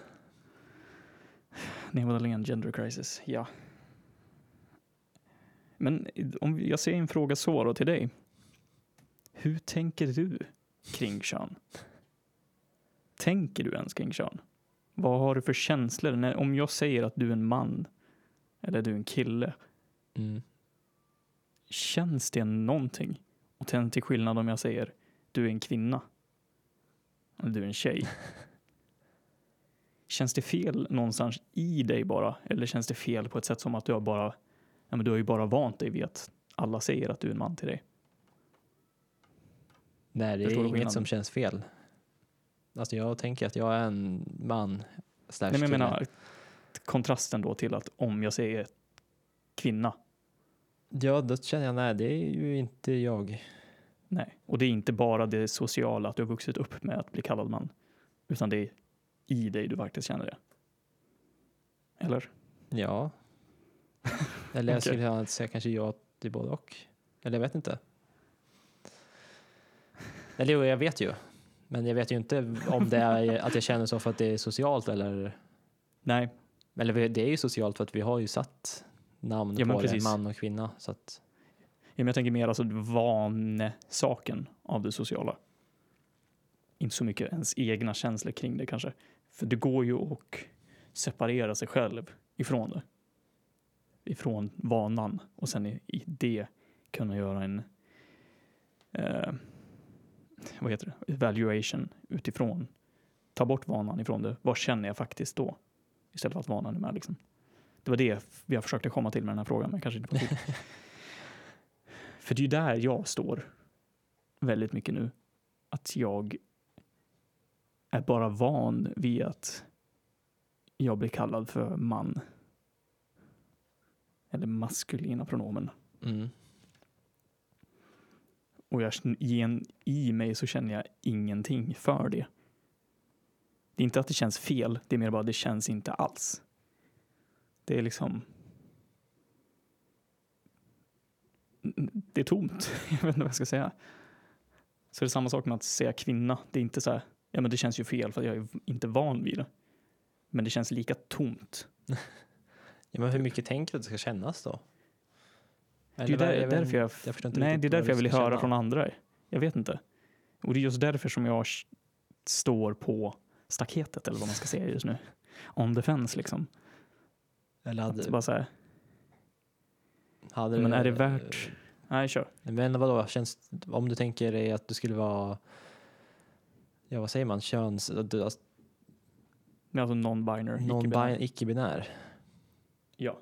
Nemo Dahlén, gender crisis. Ja. Men om jag ser en fråga så då till dig. Hur tänker du kring kön? Tänker du ens kring kön? Vad har du för känslor? När, om jag säger att du är en man eller du är en kille, Mm. känns det någonting? Och sen till skillnad om jag säger du är en kvinna eller du är en tjej. Känns det fel någonstans i dig bara? Eller känns det fel på ett sätt som att du har bara, ja men du har ju bara vant dig vid att alla säger att du är en man till dig. Nej, det Förstår är inget som känns fel. Alltså jag tänker att jag är en man slash Nej, men jag menar kontrasten då till att om jag säger kvinna, Ja, då känner jag nej, det är ju inte jag. nej. Och det är inte bara det sociala att du har vuxit upp med att bli kallad man, utan det är i dig du faktiskt känner det. Eller? Ja. Eller jag skulle okay. säga kanske ja till både och. Eller jag vet inte. Eller jo, jag vet ju. Men jag vet ju inte om det är att jag känner så för att det är socialt eller... Nej, Eller det är ju socialt för att vi har ju satt namn Ja, på det, precis. man och kvinna. Så att, Ja, men jag tänker mer alltså vanesaken av det sociala. Inte så mycket ens egna känslor kring det kanske. För det går ju att separera sig själv ifrån det. Ifrån vanan och sen i, i det kunna göra en eh, vad heter det? evaluation utifrån. Ta bort vanan ifrån det. Vad känner jag faktiskt då? Istället för att vanan är med. Liksom. Det var det jag försökte komma till med den här frågan, men kanske inte på tid. För det är ju där jag står väldigt mycket nu. Att jag är bara van vid att jag blir kallad för man. Eller maskulina pronomen. mm. Och jag, i, i mig så känner jag ingenting för det. Det är inte att det känns fel, det är mer bara att det känns inte alls. Det är liksom... Det är tomt. Jag vet inte vad jag ska säga. Så det är samma sak med att säga kvinna. Det är inte så här, ja men det känns ju fel för att jag är inte van vid det. Men det känns lika tomt. Ja, men hur mycket tänker du att det ska kännas då? Det är där, vet därför jag, jag nej, det är därför jag vill höra från andra. Jag vet inte. Och det är just därför som jag står på staketet eller vad man ska säga just nu. On the fence liksom. Eller Att hade, bara så här, hade men är det värt- nej kör. Men vadå, känns, om du tänker dig att du skulle vara, ja vad säger man, köns, du- alltså, Alltså non-binary. non icke-binär. icke-binär. Ja.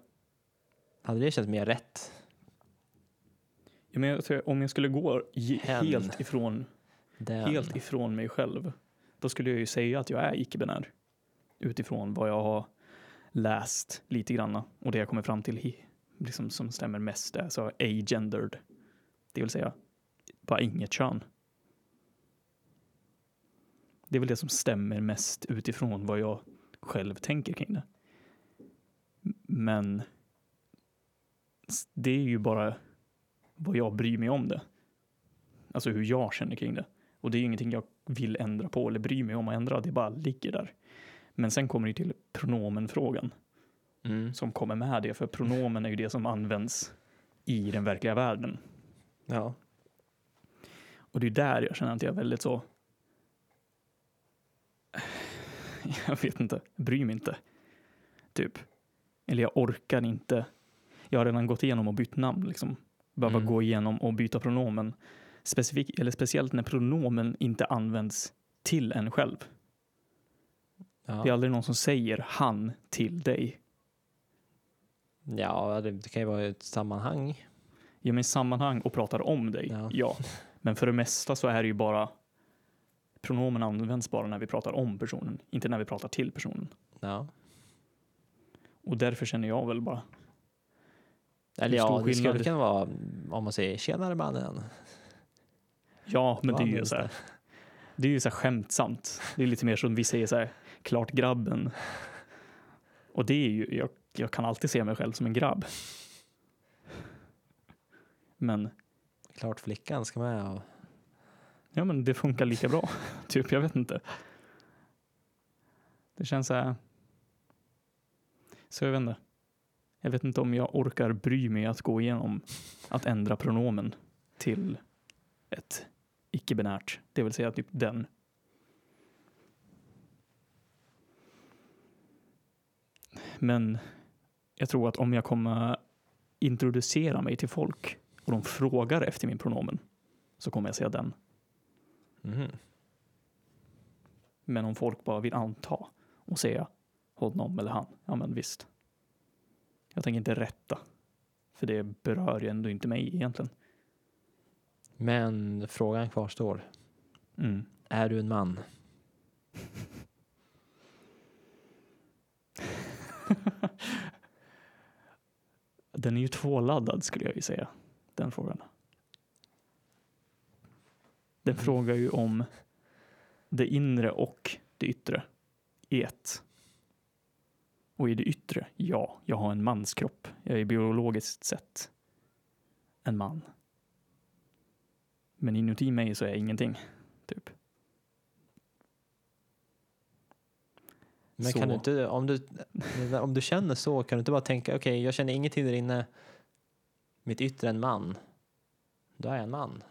Hade det känts mer rätt? Ja men jag tror, om jag skulle gå Hen. helt ifrån, Den. helt ifrån mig själv, då skulle jag ju säga att jag är icke-binär. Utifrån vad jag har läst lite granna och det jag kommer fram till liksom, som stämmer mest är så agendered. Det vill säga bara inget kön. Det är väl det som stämmer mest utifrån vad jag själv tänker kring det. Men det är ju bara vad jag bryr mig om det. Alltså hur jag känner kring det. Och det är ju ingenting jag vill ändra på eller bryr mig om att ändra. Det bara ligger där. Men sen kommer det till pronomenfrågan Mm. som kommer med det. För pronomen är ju det som används i den verkliga världen. Ja. Och det är där jag känner att jag är väldigt så... Jag vet inte, bryr mig inte. Typ. Eller jag orkar inte. Jag har redan gått igenom och bytt namn. Liksom. Behöva Mm. gå igenom och byta pronomen. Specifik, eller speciellt när pronomen inte används till en själv. ja. Det är aldrig någon som säger han till dig. Ja, det, kan ju vara ett sammanhang. Ja, men sammanhang och pratar om dig, Ja. ja. Men för det mesta så är det ju bara pronomen används bara när vi pratar om personen, inte när vi pratar till personen. Ja. Och därför känner jag väl bara, Eller ja, det skulle skillnad? kunna vara om man säger tjenare mannen. ja, men det är ju så här, det. det är ju så här skämtsamt. Det är lite mer som vi säger så här, klart grabben. Och det är ju, jag, jag kan alltid se mig själv som en grabb. Men Klart flickan ska med. Och, Ja, men det funkar lika bra. typ, jag vet inte. Det känns så här. Så jag vet inte. Jag vet inte om jag orkar bry mig att gå igenom att ändra pronomen till ett icke-binärt, det vill säga typ den. Men jag tror att om jag kommer introducera mig till folk och de frågar efter min pronomen så kommer jag säga den. Mhm. Men om folk bara vill anta och säga honom eller han, ja men visst. Jag tänker inte rätta. För det berör ju ändå inte mig egentligen. Men frågan kvarstår. Mm. Är du en man? Den är ju tvåladdad skulle jag ju säga, den frågan. Den Mm. frågar ju om det inre och det yttre i ett. Och i det yttre, ja, jag har en manskropp. Jag är biologiskt sett en man. Men inuti mig så är jag ingenting, typ. Men Så- kan du inte, om du, om du känner så, kan du inte bara tänka, okej, jag känner ingenting där inne, mitt yttre är en man. Då är jag en man.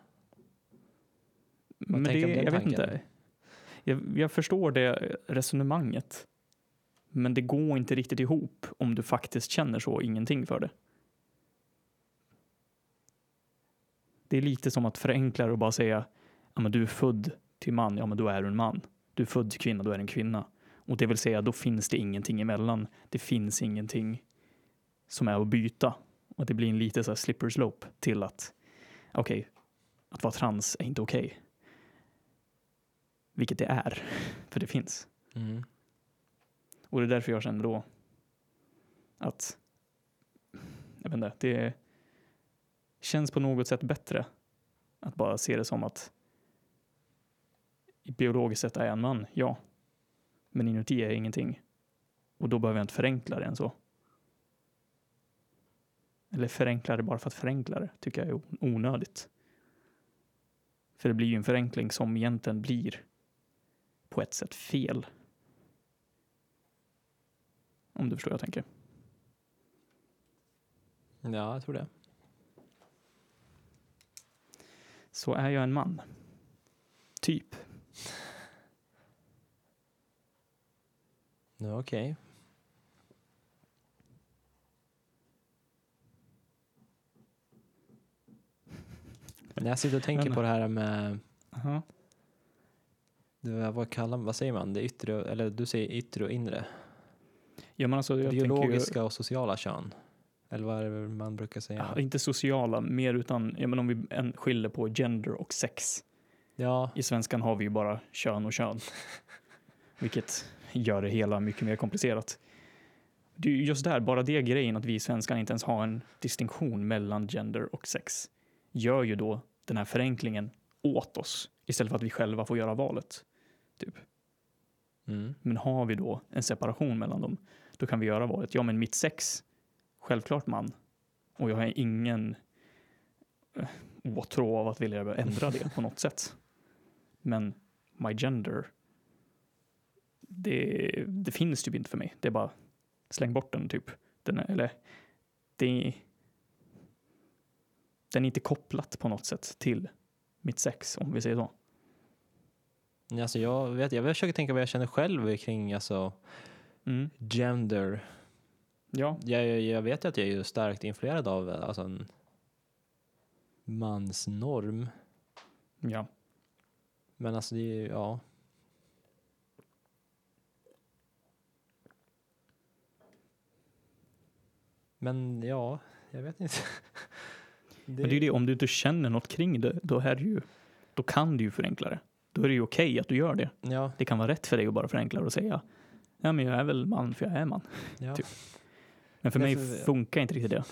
Men tänker det, jag vet inte. Jag, jag förstår det resonemanget. Men det går inte riktigt ihop om du faktiskt känner så ingenting för det. Det är lite som att förenkla det och bara säga ja, men du är född till man, ja men då är du en man. Du är född till kvinna, då är du en kvinna. Och det vill säga, då finns det ingenting emellan. Det finns ingenting som är att byta. Och det blir en lite så här slipper slope till att okej, att vara trans är inte okej. Vilket det är, för det finns. Mm. Och det är därför jag känner då att jag vet inte, det känns på något sätt bättre att bara se det som att biologiskt sett är jag en man, ja. Men inuti är jag ingenting. Och då behöver jag inte förenkla det än så. Eller förenkla det bara för att förenkla det, tycker jag är onödigt. För det blir ju en förenkling som egentligen blir på ett sätt fel. Om du förstår vad jag tänker. Ja, jag tror det. Så är jag en man. Typ. Okej. När jag sitter och tänker på det här med, Aha. det- vad kallar vad säger man, det yttre, eller du säger yttre och inre? Ja, men alltså, Biologiska och sociala kön? Eller vad är det man brukar ju, säga? ja, inte sociala, mer utan ja, men om vi en, skiljer på gender och sex. Ja, I svenskan har vi ju bara kön och kön. Vilket gör det hela mycket mer komplicerat. Det är ju just där, bara det grejen att vi i svenskan inte ens har en distinktion mellan gender och sex gör ju då den här förenklingen åt oss istället för att vi själva får göra valet. Typ. mm. Men har vi då en separation mellan dem, då kan vi göra valet. Ja, men mitt sex, självklart man. Och jag har ingen eh, åtrå av att vilja ändra det på något sätt. Men my gender, det, det finns typ inte för mig. Det är bara släng bort den typ. Den är, eller det, den är inte kopplat på något sätt till mitt sex, om vi säger så. Alltså jag, vet, jag försöker tänka vad jag känner själv kring alltså, Mm. gender. Ja, Jag, jag- jag vet att jag är starkt influerad av alltså, en mansnorm. ja. Men alltså det är ju, ja. Men ja, jag vet inte. Men det är ju det, om du inte känner något kring det, då, är det ju, då kan du ju förenkla det. Då är det ju okej att du gör det. Ja, Det kan vara rätt för dig att bara förenkla det och säga ja men jag är väl man för jag är man. ja. Typ. Men för mig funkar inte riktigt det.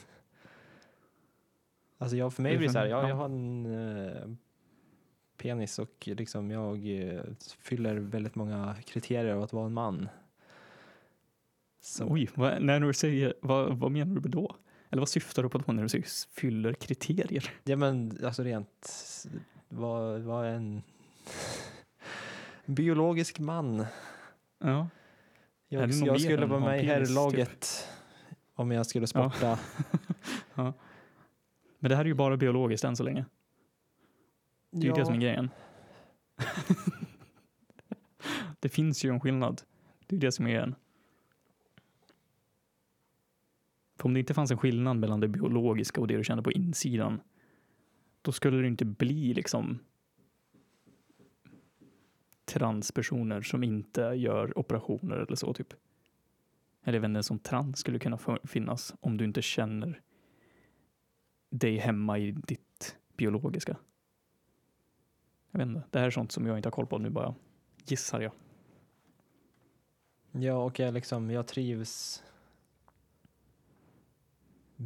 Alltså jag, för mig blir det så här, jag, ja. jag har en eh, penis och liksom jag eh, fyller väldigt många kriterier av att vara en man. Så, Oj, vad, när du säger, vad, vad menar du då? Eller vad syftar du på då när du säger fyller kriterier? Ja men alltså rent, vad, vad är en biologisk man? Ja. Jag, jag skulle vara med i penis, herrlaget om jag skulle sporta. Men det här är ju bara biologiskt än så länge. Det är ju det som är grejen. det finns ju en skillnad. Det är det som är grejen. För om det inte fanns en skillnad mellan det biologiska och det du känner på insidan, då skulle det inte bli liksom transpersoner som inte gör operationer eller så typ. Eller vet inte, som trans skulle kunna finnas om du inte känner dig hemma i ditt biologiska. Jag vet inte, det här är sånt som jag inte har koll på nu bara gissar jag. Ja, och jag, liksom, jag trivs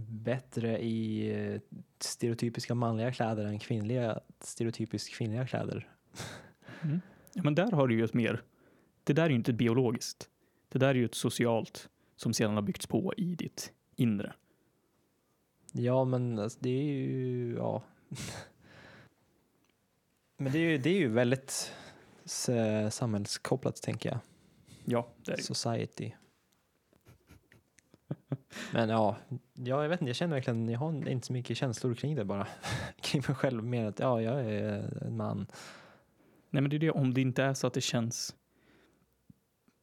bättre i stereotypiska manliga kläder än kvinnliga, stereotypiskt kvinnliga kläder. Ja, men där har du ju ett mer, det där är ju inte biologiskt. Det där är ju ett socialt som sedan har byggts på i ditt inre. Ja, men alltså, det är ju, ja. men det är ju, det är ju väldigt samhällskopplat, tänker jag. Ja, det är det. Society. Men ja, ja, jag vet inte, jag känner verkligen, jag har inte så mycket känslor kring det bara. kring mig själv, mer att ja, jag är en man. Nej, men det är det om det inte är så att det känns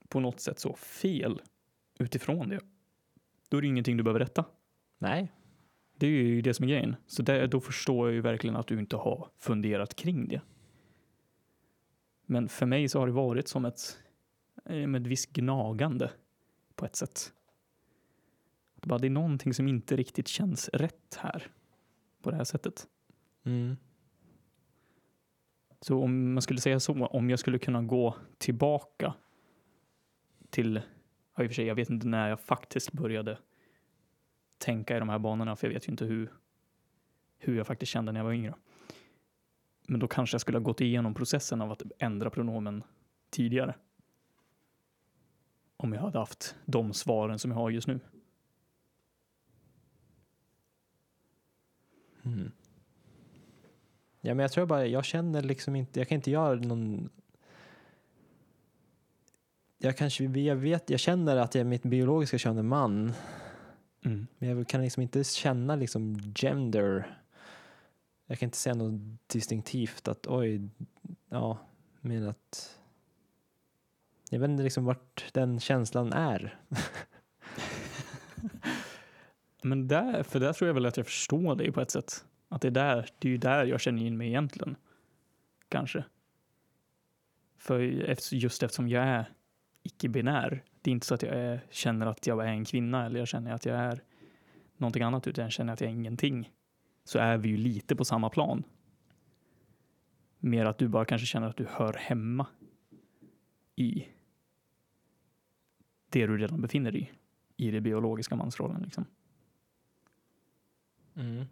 på något sätt så fel utifrån det. Då är det ingenting du behöver rätta. Nej, Det är ju det som är grejen. Så där, då förstår jag ju verkligen att du inte har funderat kring det. Men för mig så har det varit som ett, eh, med ett visst gnagande på ett sätt. Att bara, det är någonting som inte riktigt känns rätt här på det här sättet. mm. Så om man skulle säga så, om jag skulle kunna gå tillbaka till, ja, i och för sig, jag vet inte när jag faktiskt började tänka i de här banorna, för jag vet ju inte hur, hur jag faktiskt kände när jag var yngre. Men då kanske jag skulle ha gått igenom processen av att ändra pronomen tidigare. Om jag hade haft de svaren som jag har just nu. Mm. Ja, men jag tror bara, jag känner liksom inte, jag kan inte göra någon... Jag kanske, jag vet, jag känner att jag, mitt biologiska kön är man, Mm. men jag kan liksom inte känna liksom gender. Jag kan inte säga något distinktivt att oj, ja, men att... Jag vet inte liksom vart den känslan är. Men där, för där tror jag väl att jag förstår dig på ett sätt. Att det är där, det är ju där jag känner in mig egentligen. Kanske. För just eftersom jag är icke-binär. Det är inte så att jag är, känner att jag är en kvinna eller jag känner att jag är någonting annat utan jag känner att jag är ingenting. Så är vi ju lite på samma plan. Mer att du bara kanske känner att du hör hemma i det du redan befinner dig i. I det biologiska mansrollen liksom. Mm.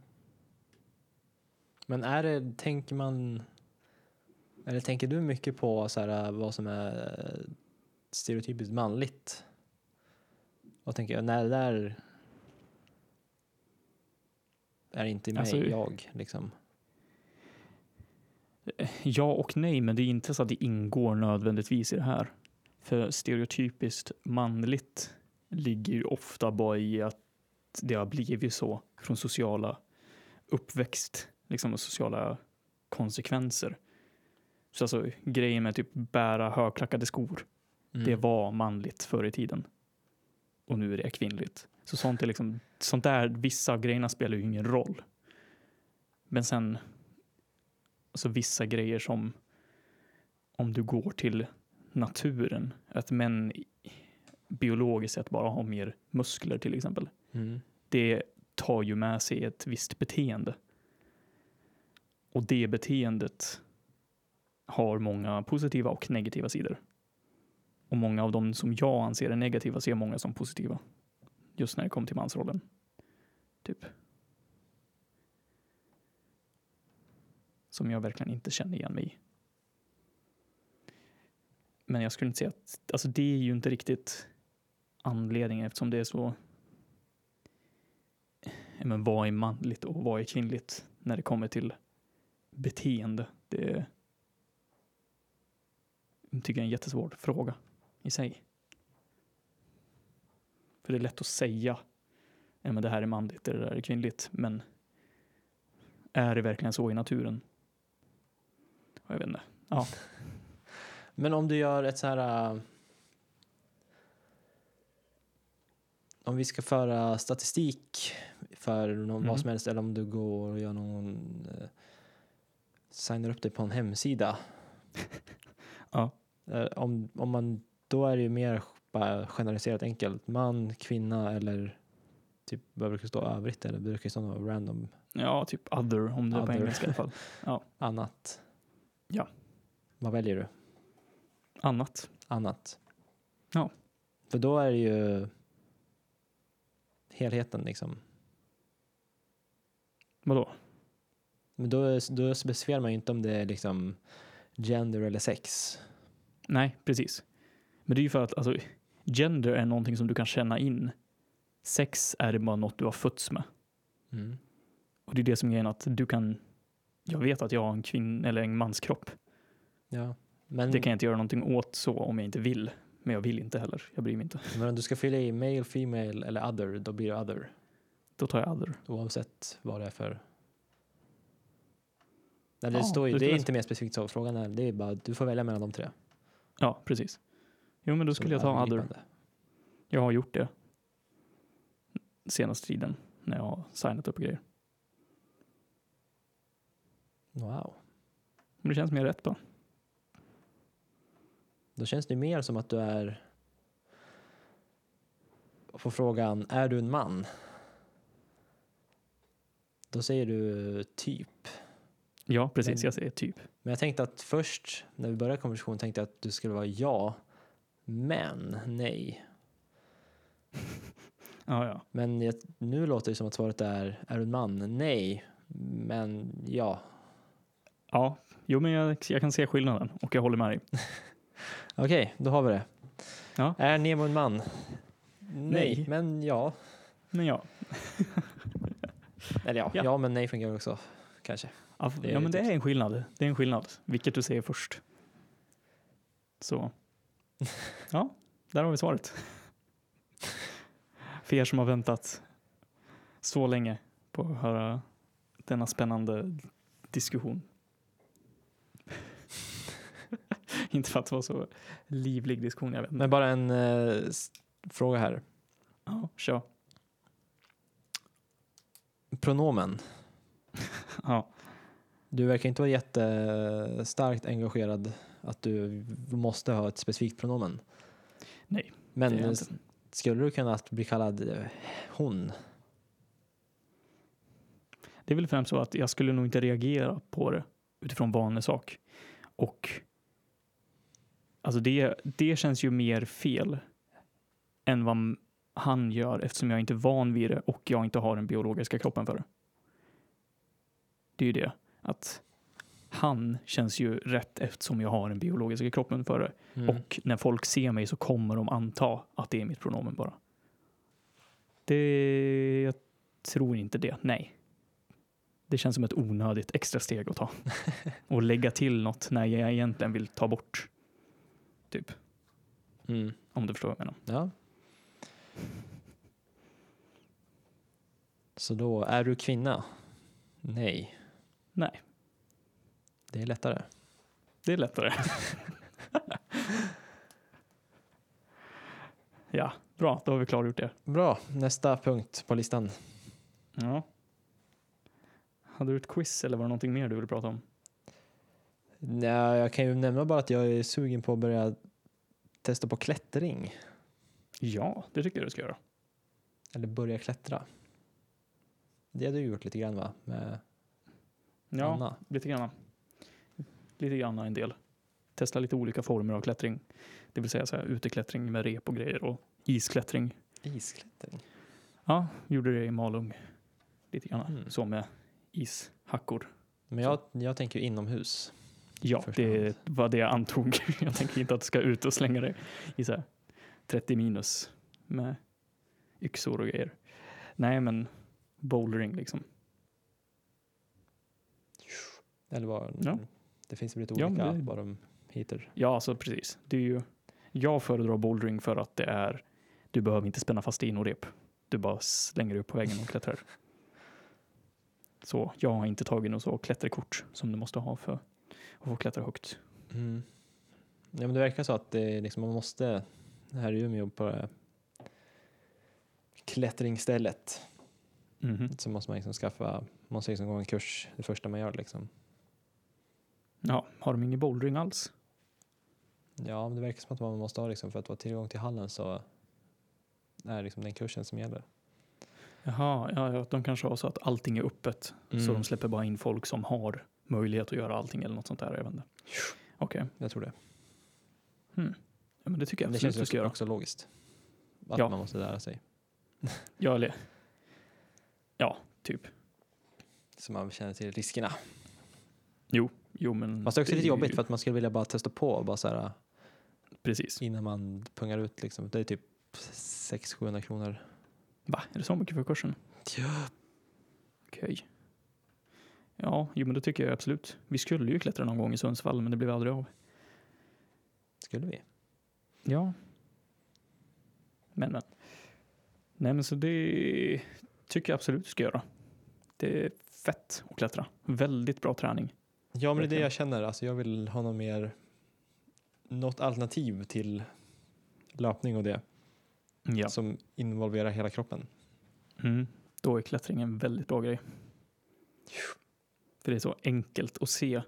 Men är det, tänker man, eller tänker du mycket på så här, vad som är eh, stereotypiskt manligt? Och tänker jag, när det där är inte mig, Alltså- jag liksom. Ja och nej, men det är inte så att det ingår nödvändigtvis i det här. För stereotypiskt manligt ligger ju ofta bara i att det har blivit så från sociala uppväxt, liksom sociala konsekvenser. Så alltså grejen med typ bära högklackade skor, Mm. det var manligt förr i tiden. Och nu är det kvinnligt. Så sånt är liksom, sånt där, vissa av grejerna spelar ju ingen roll. Men sen, alltså vissa grejer som om du går till naturen, att män biologiskt sett bara har mer muskler till exempel. Mm. det tar ju med sig ett visst beteende. Och det beteendet har många positiva och negativa sidor. Och många av dem som jag anser är negativa ser många som positiva. Just när det kommer till mansrollen. Typ. Som jag verkligen inte känner igen mig i. Men jag skulle inte säga att, alltså det är ju inte riktigt anledningen eftersom det är så, men vad är manligt och vad är kvinnligt när det kommer till beteende? Det tycker jag är en jättesvår fråga i sig. För det är lätt att säga, ja men det här är manligt, det där är kvinnligt, men är det verkligen så i naturen? Jag vet inte. Ja. Men om du gör ett så här... äh, om vi ska föra statistik för någon, Mhm. vad som helst eller om du går och gör någon... Uh, signar upp dig på en hemsida. Ja. Eh, om, om man, då är det ju mer bara generaliserat enkelt. Man, kvinna eller typ vad brukar det stå övrigt eller brukar det stå något random ja, typ other om det är på Other. engelska i alla fall. annat? Ja. Vad väljer du? Annat. Annat? Ja. För då är det ju helheten liksom. Vadå? Men då, då specificerar man ju inte om det är liksom gender eller sex. Nej, precis. Men det är ju för att alltså, gender är någonting som du kan känna in. Sex är bara något du har fötts med. Mm. Och det är det som är grejen att du kan, jag vet att jag har en kvinn eller en manskropp. Ja. Men, Det kan jag inte göra någonting åt så om jag inte vill. Men jag vill inte heller. Jag bryr mig inte. men om du ska fylla i male, female eller other, då blir det other. Då tar jag other. Oavsett vad det är för... Nej, det, Ja, står ju, det är inte mer specifikt så. Frågan är, det är bara, du får välja mellan de tre. Ja, precis. Jo, men då skulle jag ta other. Jag har gjort det senaste tiden när jag har signat upp grejer. Wow. Men det känns mer rätt bara. Då känns det mer som att du är... På frågan, är du en man? Då säger du typ. Ja, precis. Men- Jag säger typ. Men jag tänkte att först, när vi började konversationen, tänkte jag att du skulle vara ja, men nej. Ja, ja. Men jag, nu låter det som att svaret är, är du en man? Nej, men ja. Ja, jo, men jag, jag kan se skillnaden och jag håller med dig. Okej, då har vi det. Ja. Är Nemo en man? Nej, Nej. men ja. Men ja, Eller ja, Ja. ja, men nej fungerar också, kanske. Ja, Det är ja men det typ är en skillnad. Det är en skillnad, vilket du säger först. Så, ja, där har vi svaret. För er som har väntat så länge på att höra denna spännande diskussion. Inte för att det var så livlig diskussion, jag vet inte. Men bara en eh, fråga här. Ja, kör. Pronomen. Ja. Du verkar inte vara jättestarkt engagerad att du måste ha ett specifikt pronomen. Nej, Men det är jag s- inte. skulle du kunna bli kallad eh, hon? Det är väl främst så att jag skulle nog inte reagera på det utifrån vanlig sak. Och alltså det, det känns ju mer fel än vad han gör eftersom jag inte är van vid det och jag inte har den biologiska kroppen för det. Det är ju det att han känns ju rätt eftersom jag har den biologiska kroppen för det. Mm. Och när folk ser mig så kommer de anta att det är mitt pronomen bara. Det, jag tror inte det, nej. Det känns som ett onödigt extra steg att ta. Och lägga till något när jag egentligen vill ta bort. Typ, Mm. om du förstår vad jag menar. Ja. Så då, är du kvinna? Nej. Nej, Det är lättare. det är lättare. ja, bra, då har vi klargjort det. Bra, nästa punkt på listan. Ja. Hade du ett quiz eller var det någonting mer du ville prata om? Ja, jag kan ju nämna bara att jag är sugen på att börja testa på klättring. Ja, det tycker jag du ska göra. Eller börja klättra. Det har du gjort lite grann va? Med Ja, Anna? lite grann. Lite grann en del. Testa lite olika former av klättring. Det vill säga så här, uteklättring med rep och grejer och isklättring. Isklättring? Ja, gjorde det i Malung. Lite grann Mm. så med ishackor. Men jag, jag tänker inomhus. Ja, det var det jag antog. Jag tänker inte att du ska ut och slänga det i så här 30 minus med yxor och grejer. Nej, men bouldering liksom. Eller vad? Ja. Det finns väl lite Ja, olika men det- vad de heter. Ja, alltså precis. Det är ju, jag föredrar bouldering för att det är, du behöver inte spänna fast rep. Du bara slänger dig upp på väggen och klättrar. Så jag har inte tagit något så klätterkort som du måste ha för att få klättra högt. Mm. Ja, men det verkar så att det liksom, man måste, här i Umeå på här klättringsstället Mhm. så måste man liksom skaffa, man måste liksom gå en kurs det första man gör liksom. Ja, har de ingen bouldering alls? Ja, men det verkar som att man måste ha liksom, för att få tillgång till hallen så är liksom den kursen som gäller. Jaha, ja, ja, de kanske har så att allting är öppet. Så Mm. de släpper bara in folk som har möjlighet att göra allting eller något sånt där. Okej, Jag tror det. ja, men det tycker jag det känns göra. också logiskt. Att Ja. man måste lära sig. Ja, eller, ja, typ. Så man känner till riskerna. Jo, jo men. Fast det är också det lite är jobbigt ju- för att man skulle vilja bara testa på och bara så här Precis. innan man pungar ut liksom. Det är typ 600-700 kronor. Va, är det så mycket för kursen? Ja. Okej. Ja, jo men det tycker jag absolut. Vi skulle ju klättra någon gång i Sundsvall, men det blev aldrig av. Skulle vi? Ja. Men, men. Nej, men så det tycker jag absolut du ska göra. Det är fett att klättra. Väldigt bra träning. Ja, men det är det jag känner. Alltså, jag vill ha något mer, något alternativ till löpning och det Ja. som involverar hela kroppen. Mm. Då är klättring en väldigt bra grej. För det är så enkelt att se.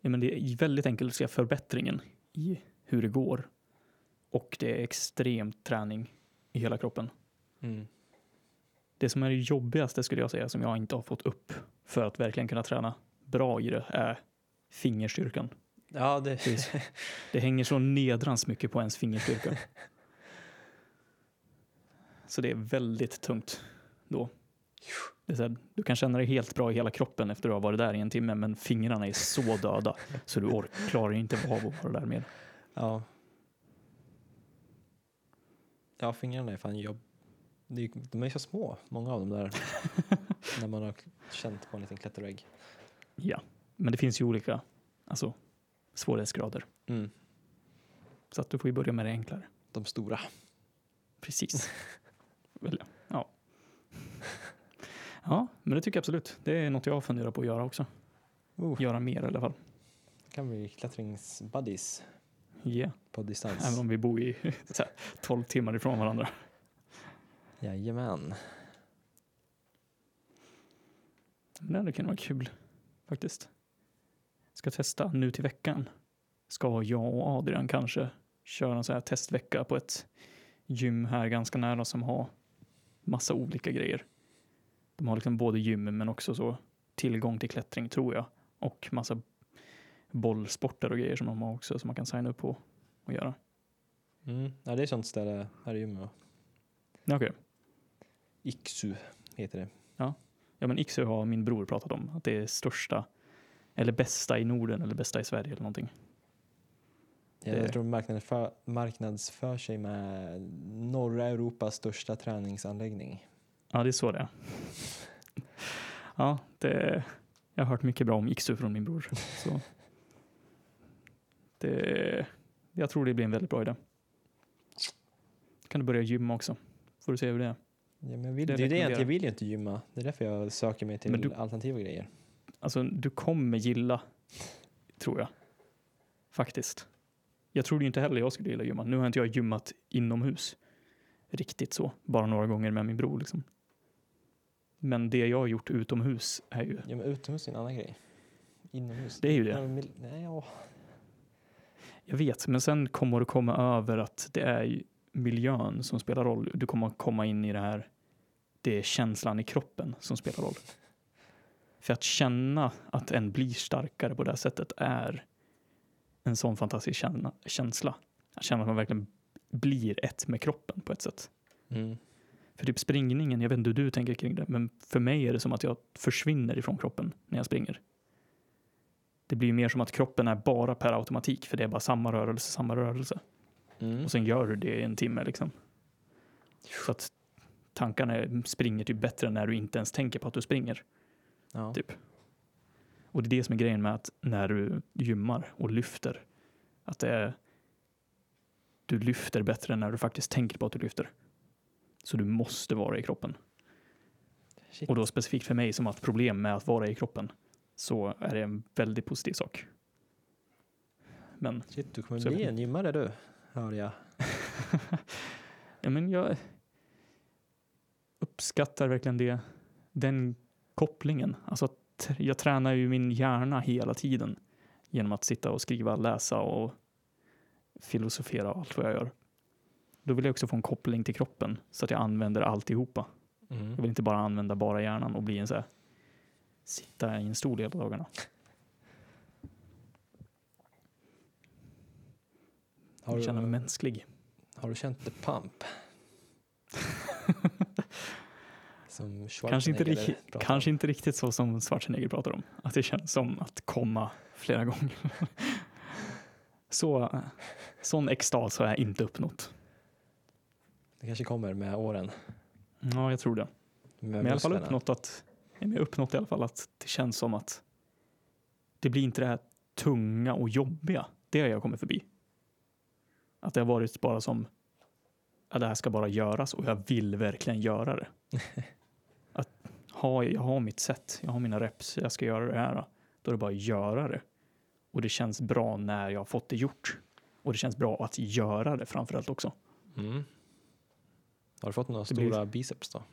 Ja, men det är väldigt enkelt att se förbättringen i hur det går. Och det är extremt träning i hela kroppen. Mm. Det som är det jobbigaste skulle jag säga som jag inte har fått upp för att verkligen kunna träna bra i det är fingerstyrkan. Ja, det, Precis. Det hänger så nedrans mycket på ens fingerstyrka. Så det är väldigt tungt då. Här, du kan känna dig helt bra i hela kroppen efter att du har varit där i en timme men fingrarna är så döda så du ork, klarar inte av att vara där mer. ja. Ja, fingrarna är fan jobb. Är, de är så små, många av dem där. när man har känt på en liten klättervägg. Ja, men det finns ju olika alltså, svårighetsgrader. Mm. Så att du får ju börja med det enklare. De stora. Precis. Väl, ja. ja, men det tycker jag absolut. Det är något jag funderar på att göra också. Oh, Göra mer i alla fall. kan bli klättringsbuddies Ja, på distans. även om vi bor i här, 12 timmar ifrån varandra. Jajamän. Men det kan vara kul faktiskt. Ska testa nu till veckan. Ska jag och Adrian kanske köra en så här testvecka på ett gym här ganska nära som har massa olika grejer. De har liksom både gym men också så tillgång till klättring tror jag och massa bollsporter och grejer som de har också som man kan signa upp på och göra. Mm. Ja, det är sånt ställe här i Umeå. Okej, Iksu heter det. ja men Iksu har min bror pratat om att det är största eller bästa i Norden eller bästa i Sverige eller någonting. Jag Det- tror marknadsför, marknadsför sig med norra Europas största träningsanläggning. Ja, det är så det är. Ja, det, jag har hört mycket bra om Iksu från min bror. Så. Det, jag tror det blir en väldigt bra idé. Kan du börja gymma också? Får du se hur det är. Ja, men jag, vill, Det det är det jag vill ju inte gymma. Det är därför jag söker mig till du- alternativa grejer. Alltså, du kommer gilla, tror jag. Faktiskt. Jag trodde inte heller jag skulle gilla gymma. Nu har inte jag gymmat inomhus. Riktigt så. Bara några gånger med min bror liksom. Men det jag har gjort utomhus är ju, Ja, men utomhus är en annan grej. Inomhus. det är ju det. Nej, ja. Jag vet, men sen kommer du komma över att det är ju miljön som spelar roll. Du kommer komma in i det här det är känslan i kroppen som spelar roll. För att känna att en blir starkare på det här sättet är en sån fantastisk känsla. Att känna att man verkligen blir ett med kroppen på ett sätt. Mm. För typ springningen, jag vet inte hur du tänker kring det, men för mig är det som att jag försvinner ifrån kroppen när jag springer. Det blir mer som att kroppen är bara per automatik, för det är bara samma rörelse, samma rörelse. Mm. Och sen gör du det i en timme liksom. Så att tankarna springer typ bättre när du inte ens tänker på att du springer. Ja. Typ. Och det är det som är grejen med att när du gymmar och lyfter, att det är du lyfter bättre när du faktiskt tänker på att du lyfter. Så du måste vara i kroppen. Shit. Och då specifikt för mig som har haft problem med att vara i kroppen så är det en väldigt positiv sak. Men Shit, du kommer bli en gymmare du, hör jag. Ja, men jag uppskattar verkligen det, den kopplingen. Alltså, att jag tränar ju min hjärna hela tiden genom att sitta och skriva, läsa och filosofera och allt vad jag gör. Då vill jag också få en koppling till kroppen så att jag använder alltihopa. Mm. Jag vill inte bara använda bara hjärnan och bli en så här, sitta i en stol hela dagarna. Har, Jag känner mig du, mänsklig. har du känt the pump? Som Kanske inte, riktigt, kanske inte riktigt så som Schwarzenegger pratar om. Att det känns som att komma flera gånger. så, sån extas har jag inte uppnått. Det kanske kommer med åren. Ja, jag tror det. Med Men jag har i alla fall uppnått att, jag uppnått i alla fall att det känns som att det blir inte det här tunga och jobbiga. Det har jag kommit förbi. Att det har varit bara som, ja, det här ska bara göras och jag vill verkligen göra det. att ha, jag har mitt sätt, jag har mina reps, jag ska göra det här. Då är det bara att göra det. Och det känns bra när jag har fått det gjort. Och det känns bra att göra det framförallt också. Mm. Har du fått några Det blir- stora biceps då?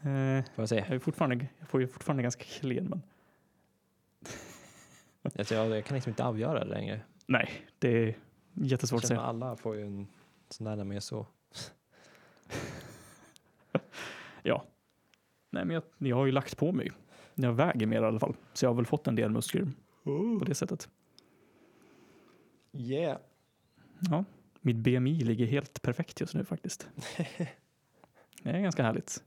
Eh, Får jag se? jag, är fortfarande, jag får ju fortfarande ganska klen, men Alltså, jag, jag kan liksom inte avgöra det längre. Nej, det är jättesvårt att säga. alla får ju en sån där när man är så. Nej, men jag, jag har ju lagt på mig. Jag väger mer i alla fall, så jag har väl fått en del muskler Oh. på det sättet. Yeah. Ja, mitt BMI ligger helt perfekt just nu faktiskt. Det är ganska härligt.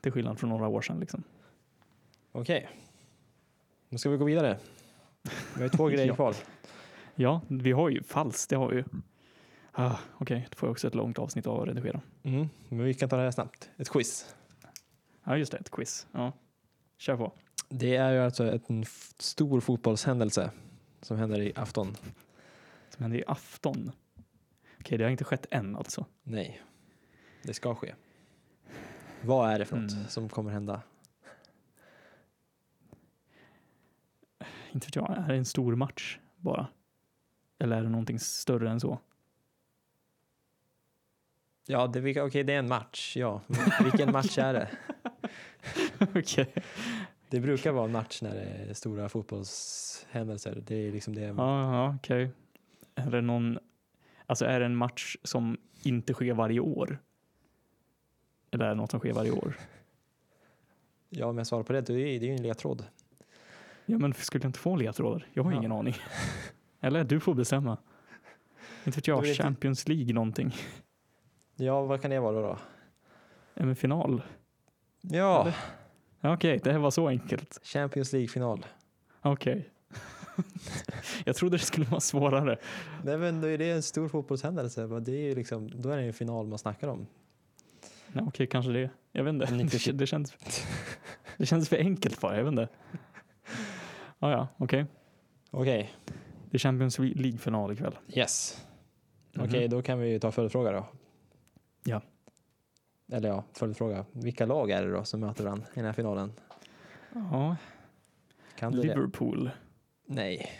Till skillnad från några år sedan liksom. Okej. Nu ska vi gå vidare. Vi har två grejer Ja. kvar. Ja, vi har ju falskt, det har vi ju. Ah, Okej, då får jag också ett långt avsnitt att redigera. Mm. Men vi kan ta det här snabbt. Ett quiz. Ja, just det, ett quiz. Ja, kör på. Det är ju alltså en stor fotbollshändelse som händer i afton. Som händer i afton. Okej, det har inte skett än alltså. Nej, det ska ske. Vad är det för något Mm. som kommer hända? Inte vet jag, är det en stor match bara? Eller är det någonting större än så? Ja, det, okej, det är en match. Ja, vilken match är det? Okej. Det brukar vara en match när det är stora fotbollshändelser. Det är liksom det. Ja, ja okej. Är det någon, alltså är det en match som inte sker varje år? Eller är det något som sker varje år? Ja, om jag svarar på det, det är det är ju en ledtråd. Ja, men skulle jag inte få ledtrådar? Jag har Ja. ingen aning. Eller du får bestämma. Inte vet jag, Champions League någonting. Ja, vad kan det vara då? Det final? Ja, Eller? Okej, det här var så enkelt. Champions League-final. Okej. jag trodde det skulle vara svårare. Nej, men då är det en stor fotbollshändelse. Det är ju liksom, då är det en final man snackar om. Okej, kanske det. Jag vet inte. Det, det, känns, det känns för enkelt bara, jag vet inte. Ah, ja, okej. Okej, Det är Champions League-final ikväll. yes. Mhm. Okej, då kan vi ta följdfråga då. Ja. Eller ja, följdfråga. Vilka lag är det då som möter varandra i den här finalen? Ja, Kan du det? Liverpool. Nej,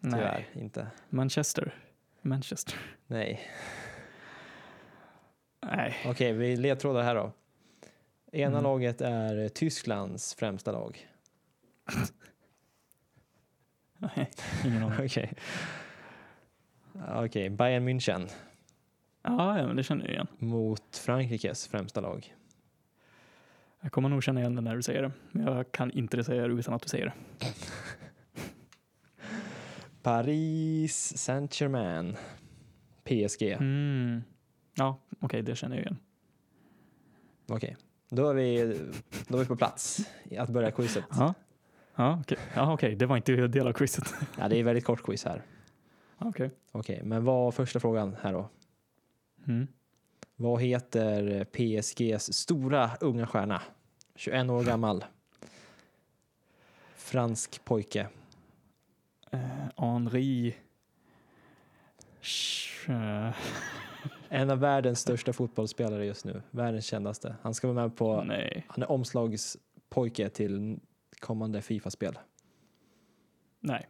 Nej. tyvärr inte. Manchester. Manchester. Nej. Nej. Okej, vi ledtrådar här då. Ena Mm. laget är Tysklands främsta lag. Nej, ingen aning. Okej. Okej, Bayern München. Ja, ja, men det känner jag igen. mot Frankrikes främsta lag. Jag kommer nog känna igen det när du säger det. Men jag kan inte säga det utan att du säger det. Paris Saint-Germain. PSG. Mm. Ja, okej, det känner jag igen. Okej, då, är vi, då är vi på plats att börja quizet. Ja, ja okej. Ja, okej. Det var inte del av quizet. Ja, det är väldigt kort quiz här. Okej. Okej, men vad var första frågan här då? Mm. Vad heter PSGs stora unga stjärna? 21 år gammal. Fransk pojke. Eh, Henri... En av världens största fotbollsspelare just nu. Världens kändaste. Han ska vara med på, Nej. han är omslagspojke till kommande Fifa-spel. Nej.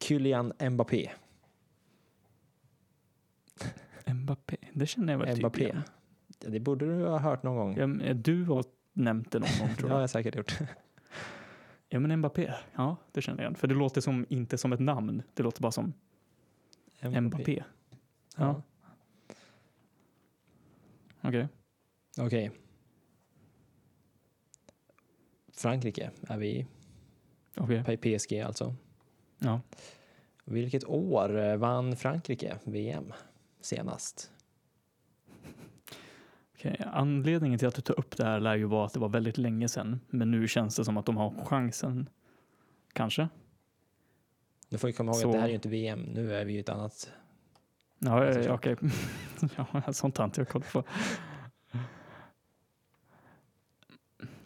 Kylian Mbappé. Mbappé. Det känner jag väl typ Mbappé. igen. Ja, det borde du ha hört någon gång. Ja, eh, du har nämnt det någon gång Det tror har jag. jag säkert gjort. Ja men Mbappé. Ja, det känner jag igen. För det låter som, inte som ett namn. Det låter bara som Mbappé. Ja. Okej. Okej. Frankrike är vi i. Okej. PSG alltså. Ja. Vilket år eh, vann Frankrike VM senast? Okej, Anledningen till att du tar upp det här lär ju vara att det var väldigt länge sedan. Men nu känns det som att de har chansen. Kanske? Du får ju komma ihåg Så- att det här är ju inte VM. Nu är vi ju ett annat. Ja, okej. ja, sånt har inte jag koll på.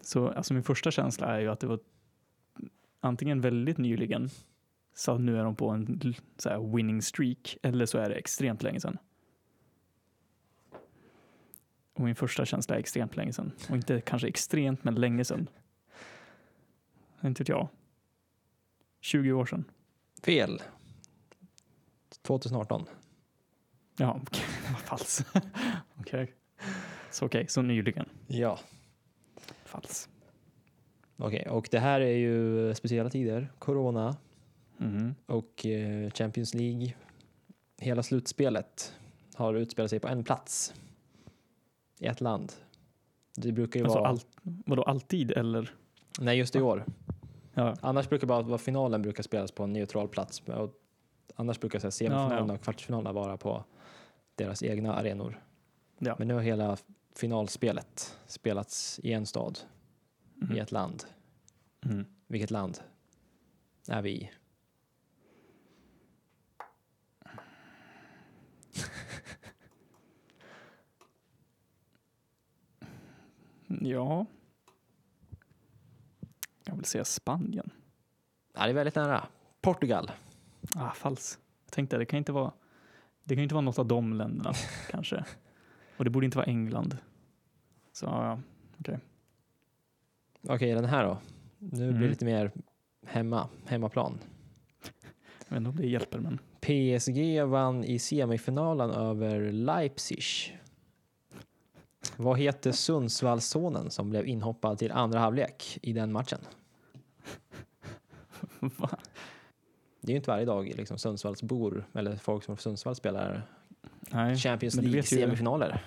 Så alltså min första känsla är ju att det var antingen väldigt nyligen så nu är de på en så winning streak eller så är det extremt länge sedan. Och min första känsla är extremt länge sedan. Och inte kanske extremt men länge sedan. Inte vet jag. 20 år sedan. Fel. 2018. Ja, falskt. Okej. Så okej, så nyligen. Ja. Falskt. Okej, och det här är ju speciella tider. Corona Mhm. och eh, Champions League. Hela slutspelet har utspelat sig på en plats. I ett land. Det brukar ju Alltså vara... allt, vadå alltid eller? Nej, just i år. Ja, Annars brukar bara vara finalen brukar spelas på en neutral plats. Och annars brukar så semifinalerna Ja, ja. och kvartsfinalerna vara på deras egna arenor. Men nu har hela finalspelet spelats i en stad, Mhm. i ett land. Mm. Vilket land är vi i? ja. Jag vill säga Spanien. Ja, det är väldigt nära. Portugal. Ah, falskt. Jag tänkte det kan inte vara, det kan inte vara något av de länderna kanske. Och det borde inte vara England. Så ja, Okej, den här då. Nu blir det Mm. lite mer hemma, hemmaplan. jag vet inte om det hjälper men. PSG vann i semifinalen över Leipzig. Vad heter Sundsvallssonen som blev inhoppad till andra halvlek i den matchen? Va? Det är ju inte varje dag liksom Sundsvallsbor eller folk som från Sundsvall spelar Nej, Champions men du vet ju- semifinaler.